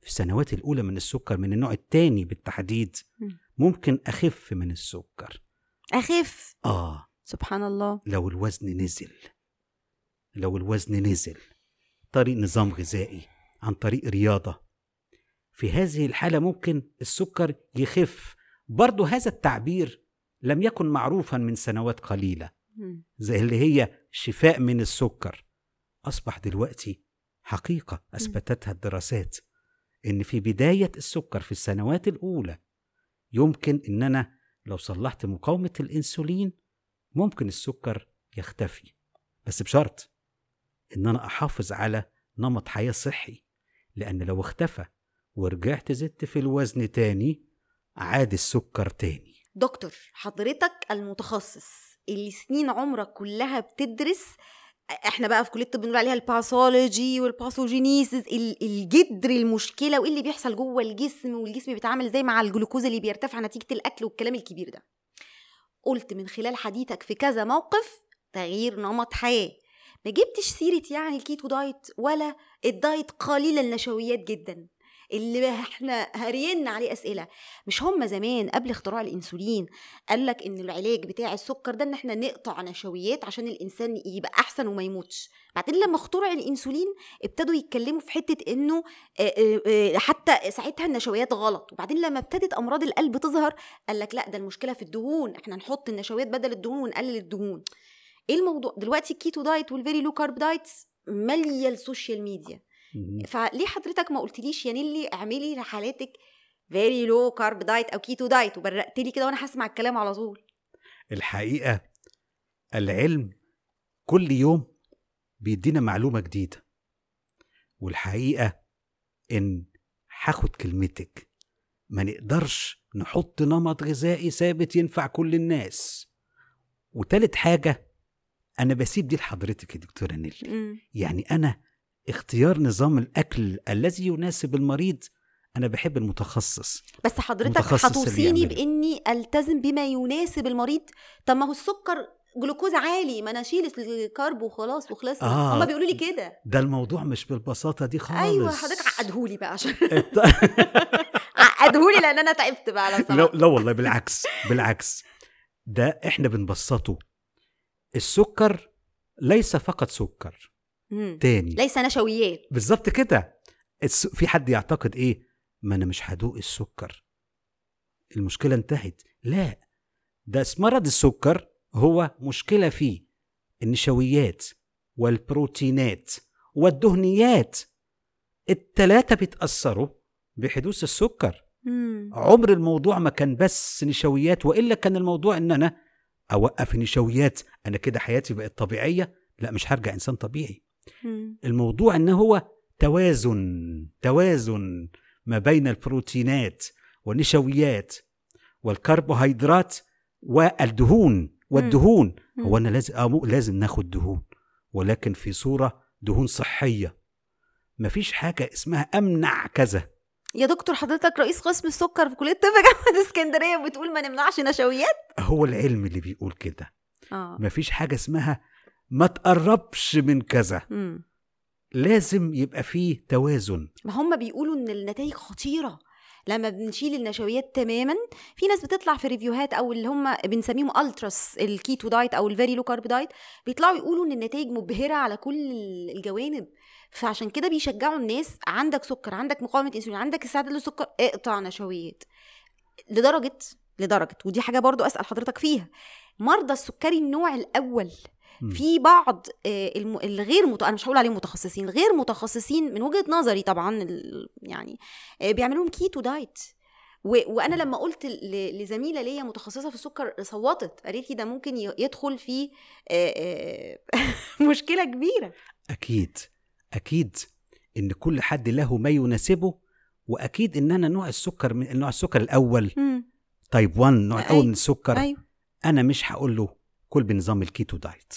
في السنوات الأولى من السكر من النوع التاني بالتحديد مم. ممكن أخف من السكر. أخف؟ آه. سبحان الله. لو الوزن نزل لو الوزن نزل طريق نظام غذائي عن طريق رياضة. في هذه الحالة ممكن السكر يخف. برضو هذا التعبير لم يكن معروفا من سنوات قليلة. زي اللي هي شفاء من السكر. أصبح دلوقتي حقيقة أثبتتها الدراسات إن في بداية السكر في السنوات الأولى يمكن إن أنا لو صلحت مقاومة الأنسولين ممكن السكر يختفي بس بشرط إن أنا أحافظ على نمط حياة صحي لأن لو اختفى ورجعت زدت في الوزن تاني عاد السكر تاني. دكتور حضرتك المتخصص اللي سنين عمرك كلها بتدرس إحنا بقى في كلية الطب بنقول عليها ال pathology وال pathogenesis ال- الجذر المشكلة وإيه اللي بيحصل جوه الجسم والجسم بيتعامل إزاي مع الجلوكوز اللي بيرتفع نتيجة الأكل والكلام الكبير ده؟ قلت من خلال حديثك في كذا موقف تغيير نمط حياة. ما جبتش سيرة يعني ال keto diet ولا ال diet قليل النشويات جدا. اللي إحنا هرينا عليه أسئلة. مش هم زمان قبل اختراع الإنسولين قال لك إن العلاج بتاع السكر ده إن إحنا نقطع نشويات عشان الإنسان يبقى أحسن وما يموتش. بعدين لما اخترع الإنسولين ابتدوا يتكلموا في حتة إنه حتى ساعتها النشويات غلط. وبعدين لما ابتدت أمراض القلب تظهر قال لك لأ ده المشكلة في الدهون. إحنا نحط النشويات بدل الدهون ونقلل الدهون. إيه الموضوع؟ دلوقتي ال keto diet وال very low carb diets ماليه ال social media فليه حضرتك ما قلتليش يا نيلي اعملي لحالاتك very low carb diet أو keto diet وبرقت لي كده وأنا هسمع الكلام على طول؟ الحقيقة العلم كل يوم بيدينا معلومة جديدة. والحقيقة إن هاخد كلمتك. ما نقدرش نحط نمط غذائي ثابت ينفع كل الناس. وتالت حاجة أنا بسيب دي لحضرتك يا دكتورة نيل يعني أنا اختيار نظام الأكل الذي يناسب المريض. أنا بحب المتخصص. بس حضرتك هتوصيني. بإني ألتزم بما يناسب المريض. طب ما هو السكر جلوكوز عالي ما أنا أشيل الكارب وخلاص وخلصنا آه. هما بيقولوا لي كده. ده الموضوع مش بالبساطة دي خالص. أيوه حضرتك عقدهولي بقى عشان عقدهولي لأن أنا تعبت بقى لو لا, لا والله بالعكس بالعكس. ده إحنا بنبسطه. السكر ليس فقط سكر. مم. تاني. ليس نشويات بالظبط كده. الس... في حد يعتقد إيه؟ ما أنا مش هدوق السكر. المشكلة انتهت. لا. ده مرض السكر هو مشكلة فيه. النشويات والبروتينات والدهنيات. التلاتة بيتأثروا بحدوث السكر. مم. عمر الموضوع ما كان بس نشويات وإلا كان الموضوع إن أنا أوقف النشويات أنا كده حياتي بقت طبيعية؟ لا مش هرجع إنسان طبيعي. الموضوع إن هو توازن توازن ما بين البروتينات والنشويات والكربوهيدرات والدهون والدهون. هو أنا لازم آه لازم ناخد دهون ولكن في صورة دهون صحية. مفيش حاجة اسمها أمنع كذا. يا دكتور حضرتك رئيس قسم السكر في كلية طب جامعة اسكندرية بتقول ما نمنعش نشويات؟ هو العلم اللي بيقول كده. آه. مفيش حاجة اسمها ما تقربش من كذا. مم. لازم يبقى فيه توازن. ما هم بيقولوا إن النتائج خطيرة. لما بنشيل النشويات تماما في ناس بتطلع في review هات أو اللي هم بنسميهم التراس ال keto diet أو ال very low carb diet بيطلعوا يقولوا إن النتائج مبهرة على كل الجوانب. فعشان كده بيشجعوا الناس عندك سكر عندك مقاومة انسولين عندك استعداد للسكر اقطع نشويات. لدرجه لدرجة ودي حاجة برضو أسأل حضرتك فيها. مرضى السكري النوع الأول. في بعض آه، الغير مت... أنا مش هقول عليهم متخصصين غير متخصصين من وجهة نظري طبعا يعني آه، بيعملوا لهم keto diet و... وأنا لما قلت ل... لزميلة ليا متخصصة في السكر صوتت قالت لي ده ممكن يدخل في آه، مشكلة كبيرة. أكيد أكيد إن كل حد له ما يناسبه وأكيد إن أنا نوع السكر من نوع السكر الأول. مم. type 1 النوع أي- الأول من السكر. أيوه. أنا مش هقول له كل بنظام ال keto diet.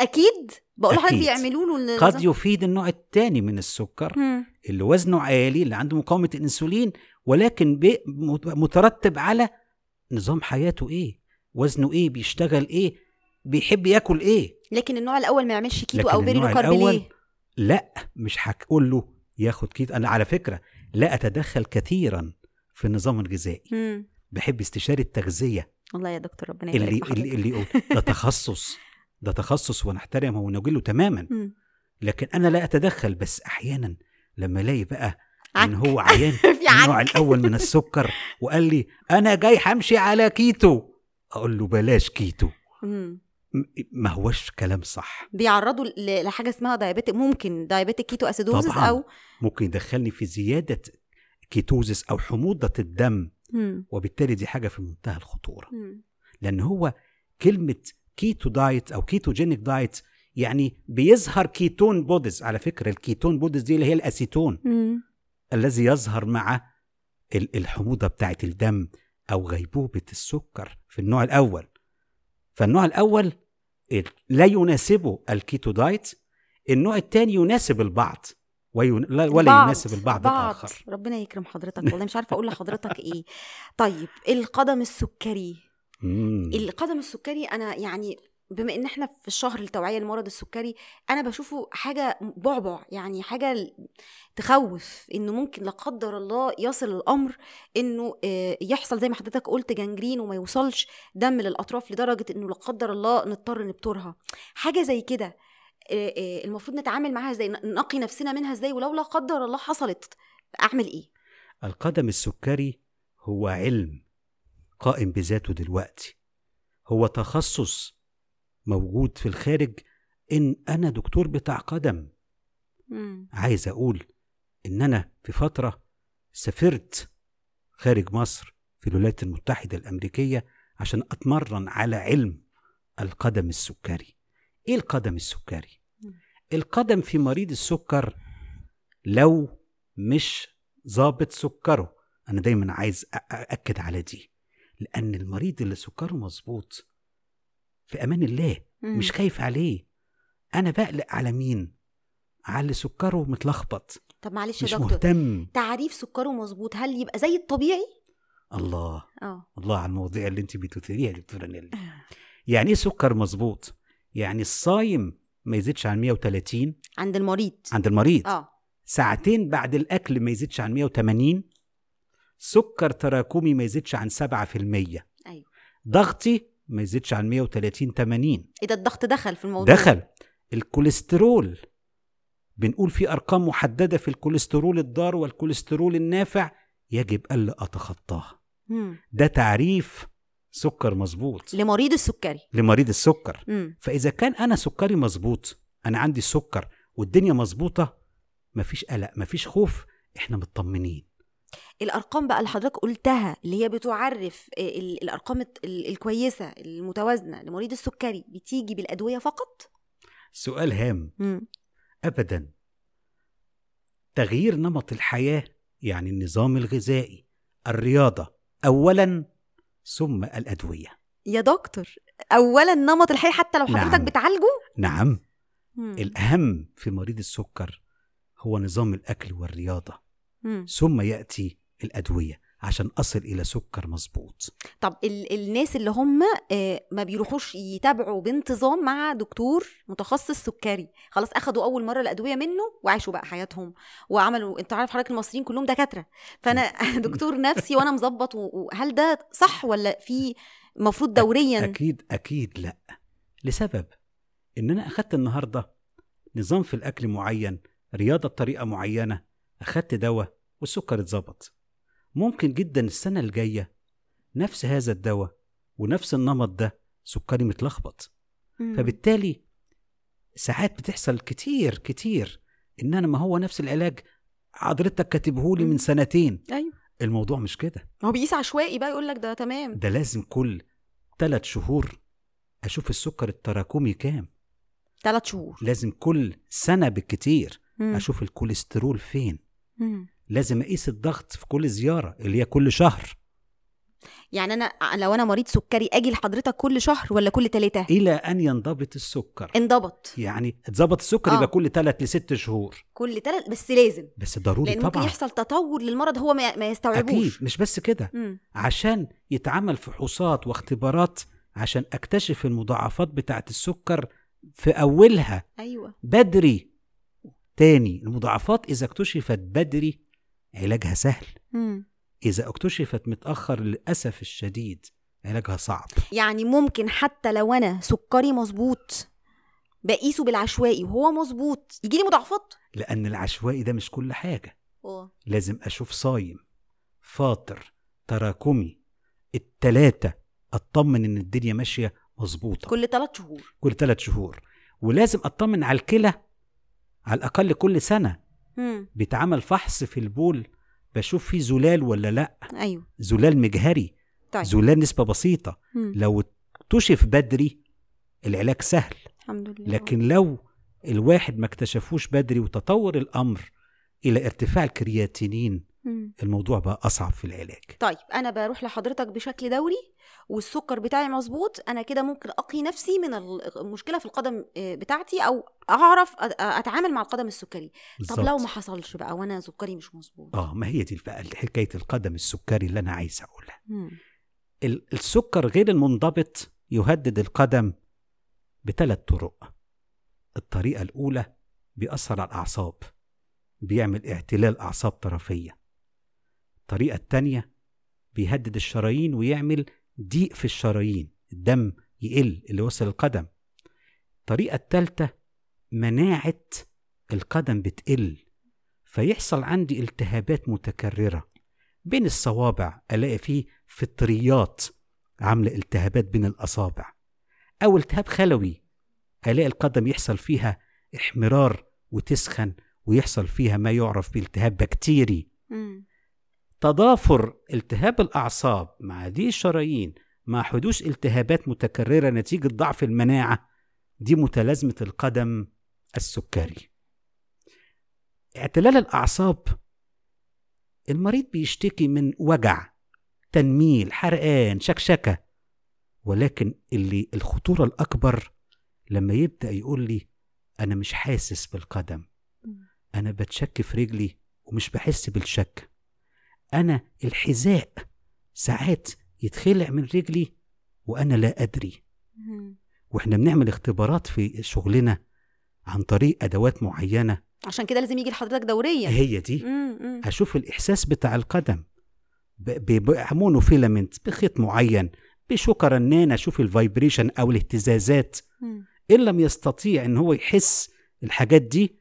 أكيد؟ بقول لحضرتك. بيعملوا له النظام- قد يفيد النوع الثاني من السكر مم. اللي وزنه عالي اللي عنده مقاومة الأنسولين ولكن مترتب على نظام حياته إيه؟ وزنه إيه؟ بيشتغل إيه؟ بيحب ياكل إيه؟ لكن النوع الأول ما يعملش كيتو أو very low carb ليه؟ لا مش هقول له ياخد كيتو. أنا على فكرة لا أتدخل كثيرا في النظام الغذائي. مم. بحب استشاري التغذية. والله يا دكتور ربنا يبارك اللي. اللي, اللي يقول ده تخصص ده تخصص ونحترمه ونجله تماما مم. لكن أنا لا أتدخل بس أحيانا لما ألاقي بقى إن. هو عيان النوع الأول من السكر وقال لي أنا جاي همشي على كيتو أقول له بلاش كيتو مم. م- ما هوش كلام صح بيعرضوا لحاجة اسمها diabetic ممكن diabetic ketoacidosis. أو ممكن يدخلني في زيادة ketosis أو حموضة الدم مم. وبالتالي دي حاجة في منتهى الخطورة مم. لأن هو كلمة keto diet أو ketogenic diet يعني بيظهر ketone bodies على فكرة ال ketone bodies دي اللي هي الأسيتون مم. الذي يظهر مع ال- الحموضة بتاعه الدم أو غيبوبة السكر في النوع الأول فالنوع الأول ال- لا يناسبه ال keto diet النوع الثاني يناسب البعض وين... لا- ولا بعض. يناسب البعض الآخر. ربنا يكرم حضرتك والله مش عارفة أقول لحضرتك إيه. طيب القدم السكري. مم. القدم السكري أنا يعني بما إن إحنا في الشهر التوعيه لمرض السكري أنا بشوفه حاجة بعبع يعني حاجة تخوف إنه ممكن لا قدر الله يصل الأمر إنه آه، يحصل زي ما حضرتك قلت gangrene وما يوصلش دم للأطراف لدرجة إنه لا قدر الله نضطر نبترها. حاجة زي كده. المفروض نتعامل معاها إزاي؟ نقي نفسنا منها إزاي؟ ولو لا قدر الله حصلت أعمل إيه؟ القدم السكري هو علم قائم بذاته دلوقتي. هو تخصص موجود في الخارج إن أنا دكتور بتاع قدم. مم. عايز أقول إن أنا في فترة سافرت خارج مصر في الولايات المتحدة الأمريكية عشان أتمرن على علم القدم السكري. إيه القدم السكري. القدم في مريض السكر لو مش ظابط سكره. أنا دايما عايز أأكد على دي. لأن المريض اللي سكره مظبوط في أمان الله مم. مش خايف عليه. أنا بقلق على مين؟ على اللي سكره متلخبط. طب معلش يا دكتور مهتم. تعريف سكره مظبوط هل يبقى زي الطبيعي؟ الله. آه. الله على المواضيع اللي أنت بتثيريها يا دكتورة نيلي. يعني إيه سكر مظبوط؟ يعني الصايم ما يزيدش عن 130 عند المريض. عند المريض. آه. ساعتين بعد الأكل ما يزيدش عن 180 سكر تراكمي ما يزيدش عن 7% أيوه. ضغطي ما يزيدش عن 130 80 إيه ده الضغط دخل في الموضوع دخل. الكوليسترول بنقول في أرقام محددة في الكوليسترول الضار والكوليسترول النافع يجب ألا اتخطاها. ده تعريف سكر مظبوط. لمريض السكري. لمريض السكر. مم. فإذا كان أنا سكري مظبوط أنا عندي السكر والدنيا مظبوطة مفيش قلق مفيش خوف إحنا مطمنين. الأرقام بقى اللي حضرتك قلتها اللي هي بتعرف آه، ال- الأرقام الكويسة المتوازنة لمريض السكري بتيجي بالأدوية فقط؟ سؤال هام. مم. ابدا. تغيير نمط الحياة يعني النظام الغذائي الرياضة اولا ثم الأدوية يا دكتور اولا نمط الحياة حتى لو حضرتك نعم. بتعالجه نعم مم. الأهم في مريض السكر هو نظام الأكل والرياضة مم. ثم يأتي الأدوية عشان أصل إلى سكر مظبوط. طب ال- الناس اللي هم آه، ما بيروحوش يتابعوا بانتظام مع دكتور متخصص سكري. خلاص أخدوا أول مرة الأدوية منه وعاشوا بقى حياتهم وعملوا انت عارف حضرتك المصريين كلهم دكاترة. فأنا دكتور نفسي وأنا مظبط وهل ده صح ولا في المفروض دوريا؟ أكيد أكيد لأ. لسبب إن أنا أخدت النهارده نظام في الأكل معين رياضة بطريقة معينة أخدت دواء والسكر اتظبط. ممكن جدا السنة الجاية نفس هذا الدواء ونفس النمط ده سكري متلخبط مم. فبالتالي ساعات بتحصل كتير كتير ان أنا ما هو نفس العلاج حضرتك كاتبهولي. من سنتين أيوه الموضوع مش كده ما هو بيقيس عشوائي بقى يقول لك ده تمام ده لازم كل ثلاث شهور أشوف السكر التراكمي كام ثلاث شهور لازم كل سنة بالكتير مم. أشوف الكوليسترول فين مم. لازم أقيس الضغط في كل زيارة اللي هي كل شهر. يعني أنا لو أنا مريض سكري أجي لحضرتك كل شهر ولا كل ثلاثة إلى أن ينضبط السكر. انضبط. يعني اتظبط السكر آه. يبقى كل ثلاث لست شهور. كل ثلاث بس لازم. بس ضروري ممكن طبعا. يحصل تطور للمرض هو ما, ما أكيد يستوعبوش مش بس كده. عشان يتعمل فحوصات واختبارات عشان أكتشف المضاعفات بتاعة السكر في أولها. أيوه. بدري. تاني المضاعفات إذا اكتشفت بدري علاجها سهل. مم. إذا اكتشفت متأخر للأسف الشديد علاجها صعب. يعني ممكن حتى لو أنا سكري مظبوط بقيسه بالعشوائي وهو مظبوط يجي لي مضاعفات؟ لأن العشوائي ده مش كل حاجة. آه لازم أشوف صايم فاطر تراكمي التلاتة أطمن إن الدنيا ماشية مظبوطة. كل ثلاث شهور. كل ثلاث شهور. ولازم أطمن على الكلى على الأقل كل سنة. مم. بيتعمل فحص في البول بشوف فيه زلال ولا لأ. أيوه. زلال مجهري. طيب. زلال نسبة بسيطة. مم. لو اكتشف بدري العلاج سهل. الحمد لله. لكن لو الواحد ما اكتشفوش بدري وتطور الأمر إلى ارتفاع الكرياتينين مم. الموضوع بقى أصعب في العلاج. طيب أنا بروح لحضرتك بشكل دوري والسكر بتاعي مظبوط أنا كده ممكن أقي نفسي من المشكلة في القدم آه، بتاعتي أو أعرف أتعامل مع القدم السكري. طب بالظبط. لو ما حصلش بقى وأنا سكري مش مظبوط؟ آه ما هي دي بقى حكاية القدم السكري اللي أنا عايز أقولها. السكر غير المنضبط يهدد القدم بثلاث طرق. الطريقة الأولى بيأثر على الأعصاب بيعمل اعتلال أعصاب طرفية. الطريقة التانية بيهدد الشرايين ويعمل ضيق في الشرايين الدم يقل اللي وصل القدم الطريقة التالتة مناعة القدم بتقل فيحصل عندي التهابات متكررة بين الصوابع ألاقي فيه فطريات عاملة التهابات بين الأصابع أو التهاب خلوي ألاقي القدم يحصل فيها احمرار وتسخن ويحصل فيها ما يعرف بالتهاب بكتيري. تضافر التهاب الأعصاب مع دي الشرايين مع حدوث التهابات متكررة نتيجة ضعف المناعة دي متلازمة القدم السكري. اعتلال الأعصاب المريض بيشتكي من وجع تنميل حرقان شكشكة ولكن اللي الخطورة الأكبر لما يبدأ يقول لي أنا مش حاسس بالقدم أنا بتشك في رجلي ومش بحس بالشك. أنا الحذاء ساعات يتخلع من رجلي وأنا لا أدري. وإحنا بنعمل اختبارات في شغلنا عن طريق أدوات معينة. عشان كده لازم يجي لحضرتك دوريا. هي دي. مم. أشوف الإحساس بتاع القدم. ب monofilament بخيط معين بشوكة رنانة أشوف ال vibration أو الاهتزازات. مم. إن لم يستطيع إن هو يحس الحاجات دي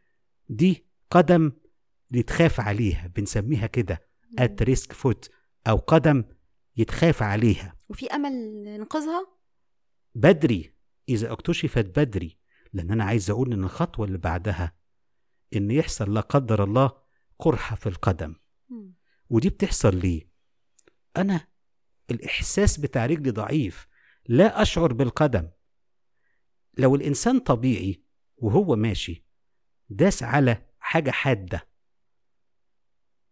دي قدم يتخاف عليها بنسميها كده. at risk foot أو قدم يتخاف عليها. وفي أمل ننقذها؟ بدري إذا اكتشفت بدري لأن أنا عايز أقول إن الخطوة اللي بعدها إن يحصل لا قدر الله قرحة في القدم. ودي بتحصل ليه؟ أنا الإحساس بتاع رجلي ضعيف لا أشعر بالقدم. لو الإنسان طبيعي وهو ماشي داس على حاجة حادة.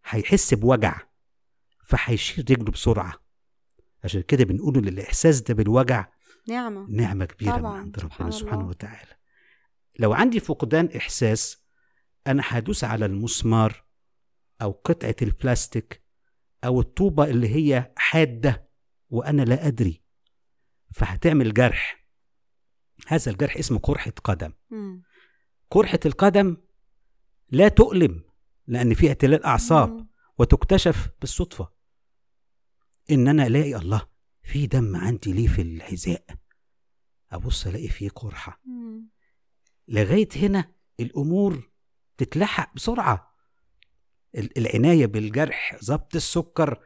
هيحس بوجع فهيشيل رجله بسرعة. عشان كده بنقول إن الإحساس ده بالوجع نعمة. نعمة كبيرة من طبعاً، عند سبحان ربنا سبحانه. وتعالى. لو عندي فقدان إحساس أنا هدوس على المسمار أو قطعة البلاستيك أو الطوبة اللي هي حادة وأنا لا أدري فهتعمل جرح. هذا الجرح اسمه قرحه قدم. مم. قرحه القدم لا تؤلم. لأن فيها اعتلال أعصاب. وتكتشف بالصدفة إن أنا ألاقي الله في دم عندي ليه في الحذاء أبص ألاقي فيه قرحة. لغاية هنا الأمور تتلحق بسرعة ال- العناية بالجرح ضبط السكر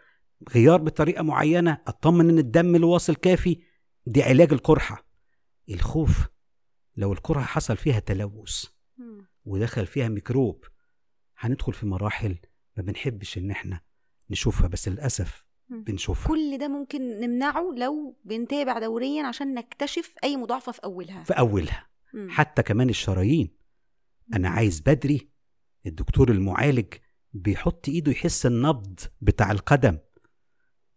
غيار بطريقة معينة أطمن إن الدم اللي واصل كافي دي علاج القرحة الخوف لو القرحة حصل فيها تلوث. ودخل فيها ميكروب هندخل في مراحل ما بنحبش إن إحنا نشوفها بس للأسف. بنشوفها. كل ده ممكن نمنعه لو بنتابع دوريا عشان نكتشف أي مضاعفة في أولها. في أولها. مم. حتى كمان الشرايين. أنا عايز بدري الدكتور المعالج بيحط إيده يحس النبض بتاع القدم.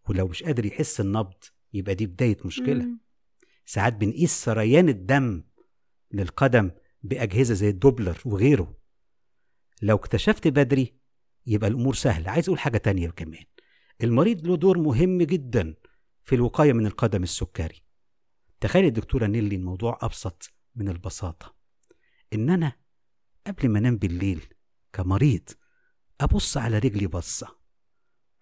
ولو مش قادر يحس النبض يبقى دي بداية مشكلة. مم. ساعات بنقيس سريان الدم للقدم بأجهزة زي الدوبلر وغيره. لو اكتشفت بدري يبقى الأمور سهلة. عايز أقول حاجة تانية كمان. المريض له دور مهم جدا في الوقاية من القدم السكري. تخيل الدكتوره نيلي الموضوع أبسط من البساطة. إن أنا قبل ما أنام بالليل كمريض أبص على رجلي بصة.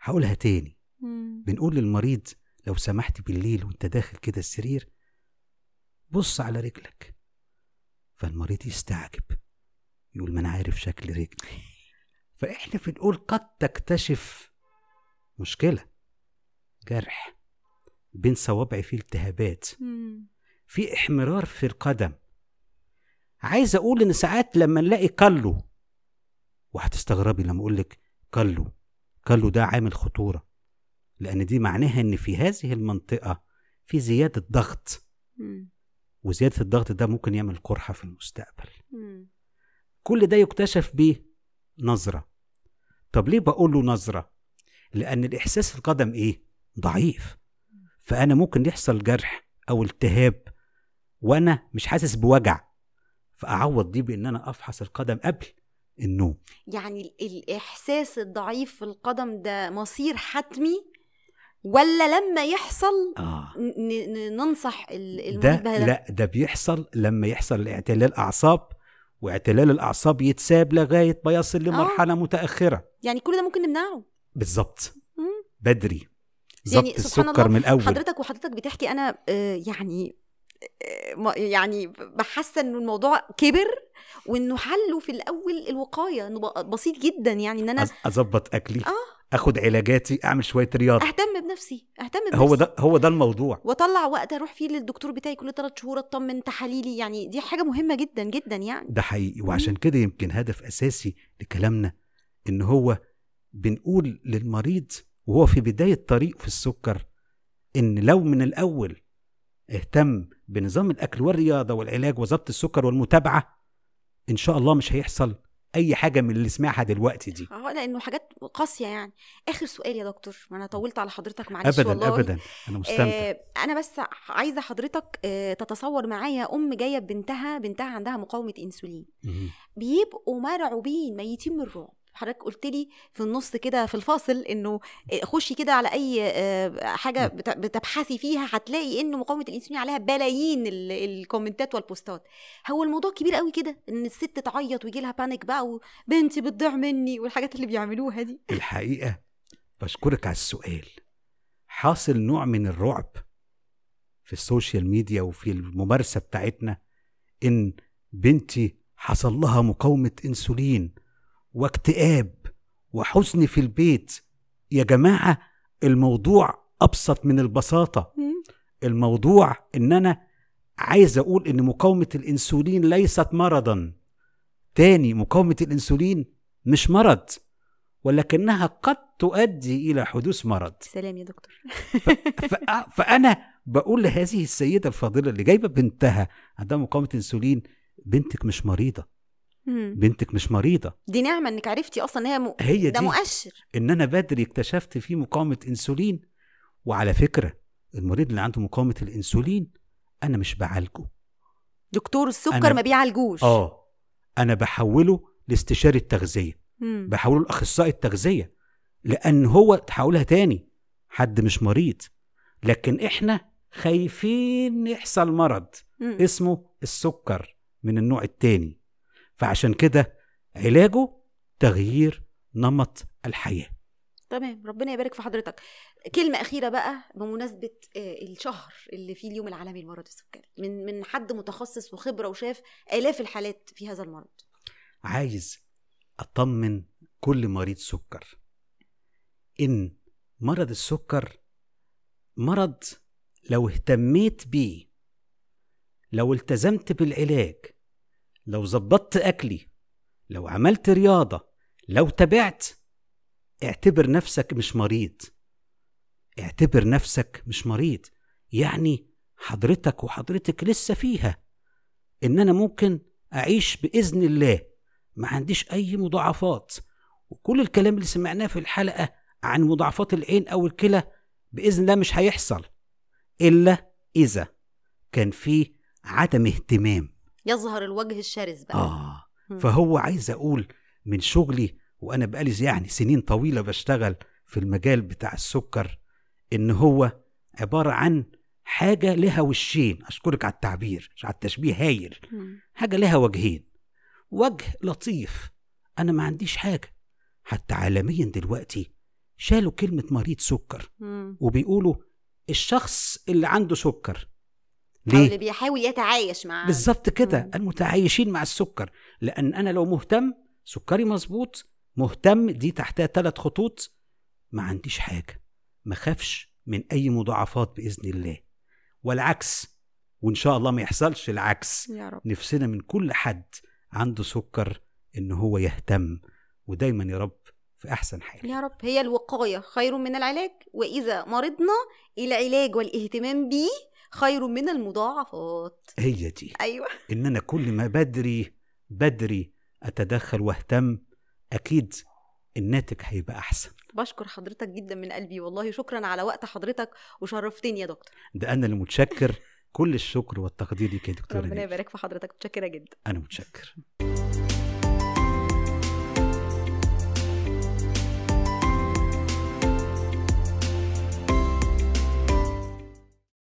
هقولها تاني. مم. بنقول للمريض لو سمحت بالليل وأنت داخل كده السرير بص على رجلك. فالمريض يستعجب. يقول ما أنا عارف شكل رجلي فإحنا بنقول قد تكتشف مشكلة جرح بين صوابعي فيه التهابات. في إحمرار في القدم عايز أقول إن ساعات لما نلاقي كلو وهتستغربي لما أقول لك كلو كلو ده عامل خطورة لأن دي معناها إن في هذه المنطقة في زيادة ضغط. وزيادة الضغط ده ممكن يعمل قرحة في المستقبل. كل ده يكتشف بنظره طب ليه بقول له نظرة؟ لأن الإحساس في القدم إيه؟ ضعيف. فأنا ممكن يحصل جرح أو التهاب وأنا مش حاسس بوجع فأعوض دي بإن أنا أفحص القدم قبل النوم. يعني ال- الإحساس الضعيف في القدم ده مصير حتمي ولا لما يحصل ن- ننصح ال- ده المريض بهذا لا ده بيحصل لما يحصل اعتلال أعصاب واعتلال الأعصاب يتساب لغاية ما يصل لمرحلة متأخرة. يعني كل ده ممكن نمنعه. بالظبط. بدري. يعني ظبط سبحان السكر الله من الأول حضرتك وحضرتك بتحكي أنا آه، يعني آه، يعني بحاسه إنه الموضوع كبر وإنه حله في الأول الوقاية إنه بسيط جدا يعني إن أنا أظبط أكلي. آه. اخد علاجاتي اعمل شوية رياضة. اهتم بنفسي اهتم بنفسي. هو ده هو ده الموضوع. واطلع وقت أروح فيه للدكتور بتاعي كل ثلاث شهور اطمن تحاليلي. يعني دي حاجة مهمة جدا جدا يعني. ده حقيقي. وعشان كده يمكن هدف أساسي لكلامنا إن هو بنقول للمريض وهو في بداية طريق في السكر إن لو من الأول اهتم بنظام الأكل والرياضة والعلاج وضبط السكر والمتابعة إن شاء الله مش هيحصل أي حاجة من اللي سمعها دلوقتي دي. آه لأنه حاجات قاسية يعني. آخر سؤال يا دكتور ما أنا طولت على حضرتك معلش ابدا والله. ابدا. أنا مستمتع. آه أنا بس عايزة حضرتك آه تتصور معايا أم جاية ببنتها بنتها عندها مقاومة إنسولين. بيبقوا مرعوبين ميتين من الرعب. حضرتك قلت لي في النص كده في الفاصل إنه خشي كده على أي آه، حاجة بت- بتبحثي فيها هتلاقي إنه مقاومة الانسولين عليها بلايين ال- ال comments ات وال posts ات. هو الموضوع كبير قوي كده إن الست تعيط ويجي لها panic بقى وبنتي بتضيع مني والحاجات اللي بيعملوها دي. الحقيقة بشكرك على السؤال. حاصل نوع من الرعب في ال social media وفي الممارسة بتاعتنا إن بنتي حصل لها مقاومة إنسولين واكتئاب وحزن في البيت. يا جماعة الموضوع أبسط من البساطة. الموضوع إن أنا عايز أقول إن مقاومة الإنسولين ليست مرضا. تاني مقاومة الإنسولين مش مرض ولكنها قد تؤدي إلى حدوث مرض. سلام يا دكتور. ف- فأنا بقول لهذه السيدة الفاضله اللي جايبة بنتها عندها مقاومة إنسولين بنتك مش مريضة. مم. بنتك مش مريضة. دي نعمة إنك عرفتي أصلا هي م... هي ده دي. مؤشر. إن أنا بدري اكتشفت فيه مقاومة إنسولين. وعلى فكرة المريض اللي عنده مقاومة الإنسولين أنا مش بعالجه. دكتور السكر أنا- ما بيعالجوش. آه. أنا بحوله لاستشاري التغذية. مم. بحوله لأخصائي التغذية. لأن هو تحولها تاني. حد مش مريض. لكن إحنا خايفين يحصل مرض. مم. اسمه السكر من النوع التاني. فعشان كده علاجه تغيير نمط الحياة. تمام ربنا يبارك في حضرتك. كلمة أخيرة بقى بمناسبة آه، الشهر اللي فيه اليوم العالمي لمرض السكري. من من حد متخصص وخبرة وشاف آلاف الحالات في هذا المرض. عايز أطمن كل مريض سكر إن مرض السكر مرض لو اهتميت بيه لو التزمت بالعلاج لو ظبطت أكلي لو عملت رياضة لو تابعت اعتبر نفسك مش مريض. اعتبر نفسك مش مريض. يعني حضرتك وحضرتك لسه فيها. إن أنا ممكن أعيش بإذن الله. ما عنديش أي مضاعفات. وكل الكلام اللي سمعناه في الحلقة عن مضاعفات العين أو الكلى بإذن الله مش هيحصل. إلا إذا كان في عدم اهتمام. يظهر الوجه الشرس بقى. آه. فهو عايز أقول من شغلي وأنا بقالي يعني سنين طويلة بشتغل في المجال بتاع السكر إن هو عبارة عن حاجة لها وشين. أشكرك على التعبير على التشبيه هايل. حاجة لها وجهين. وجه لطيف. أنا ما عنديش حاجة. حتى عالميا دلوقتي شالوا كلمة مريض سكر. وبيقولوا الشخص اللي عنده سكر أو اللي ليه بيحاول يتعايش مع بالظبط كده. المتعايشين مع السكر لأن أنا لو مهتم سكري مظبوط مهتم دي تحتها ثلاث خطوط ما عنديش حاجة ما خافش من أي مضاعفات بإذن الله. والعكس وإن شاء الله ما يحصلش العكس يا رب. نفسنا من كل حد عنده سكر إن هو يهتم ودايما يا رب في أحسن حال. يا رب هي الوقاية خير من العلاج وإذا مرضنا العلاج والاهتمام به خير من المضاعفات. هي دي. أيوة. ان أنا كل ما بدري بدري أتدخل وأهتم أكيد الناتج هيبقى أحسن. بشكر حضرتك جدا من قلبي والله شكرا على وقت حضرتك وشرفتني يا دكتور. ده أنا اللي متشكر. كل الشكر والتقدير ليك يا دكتورة ربنا. يبارك في حضرتك متشكرة جدا. أنا متشكر.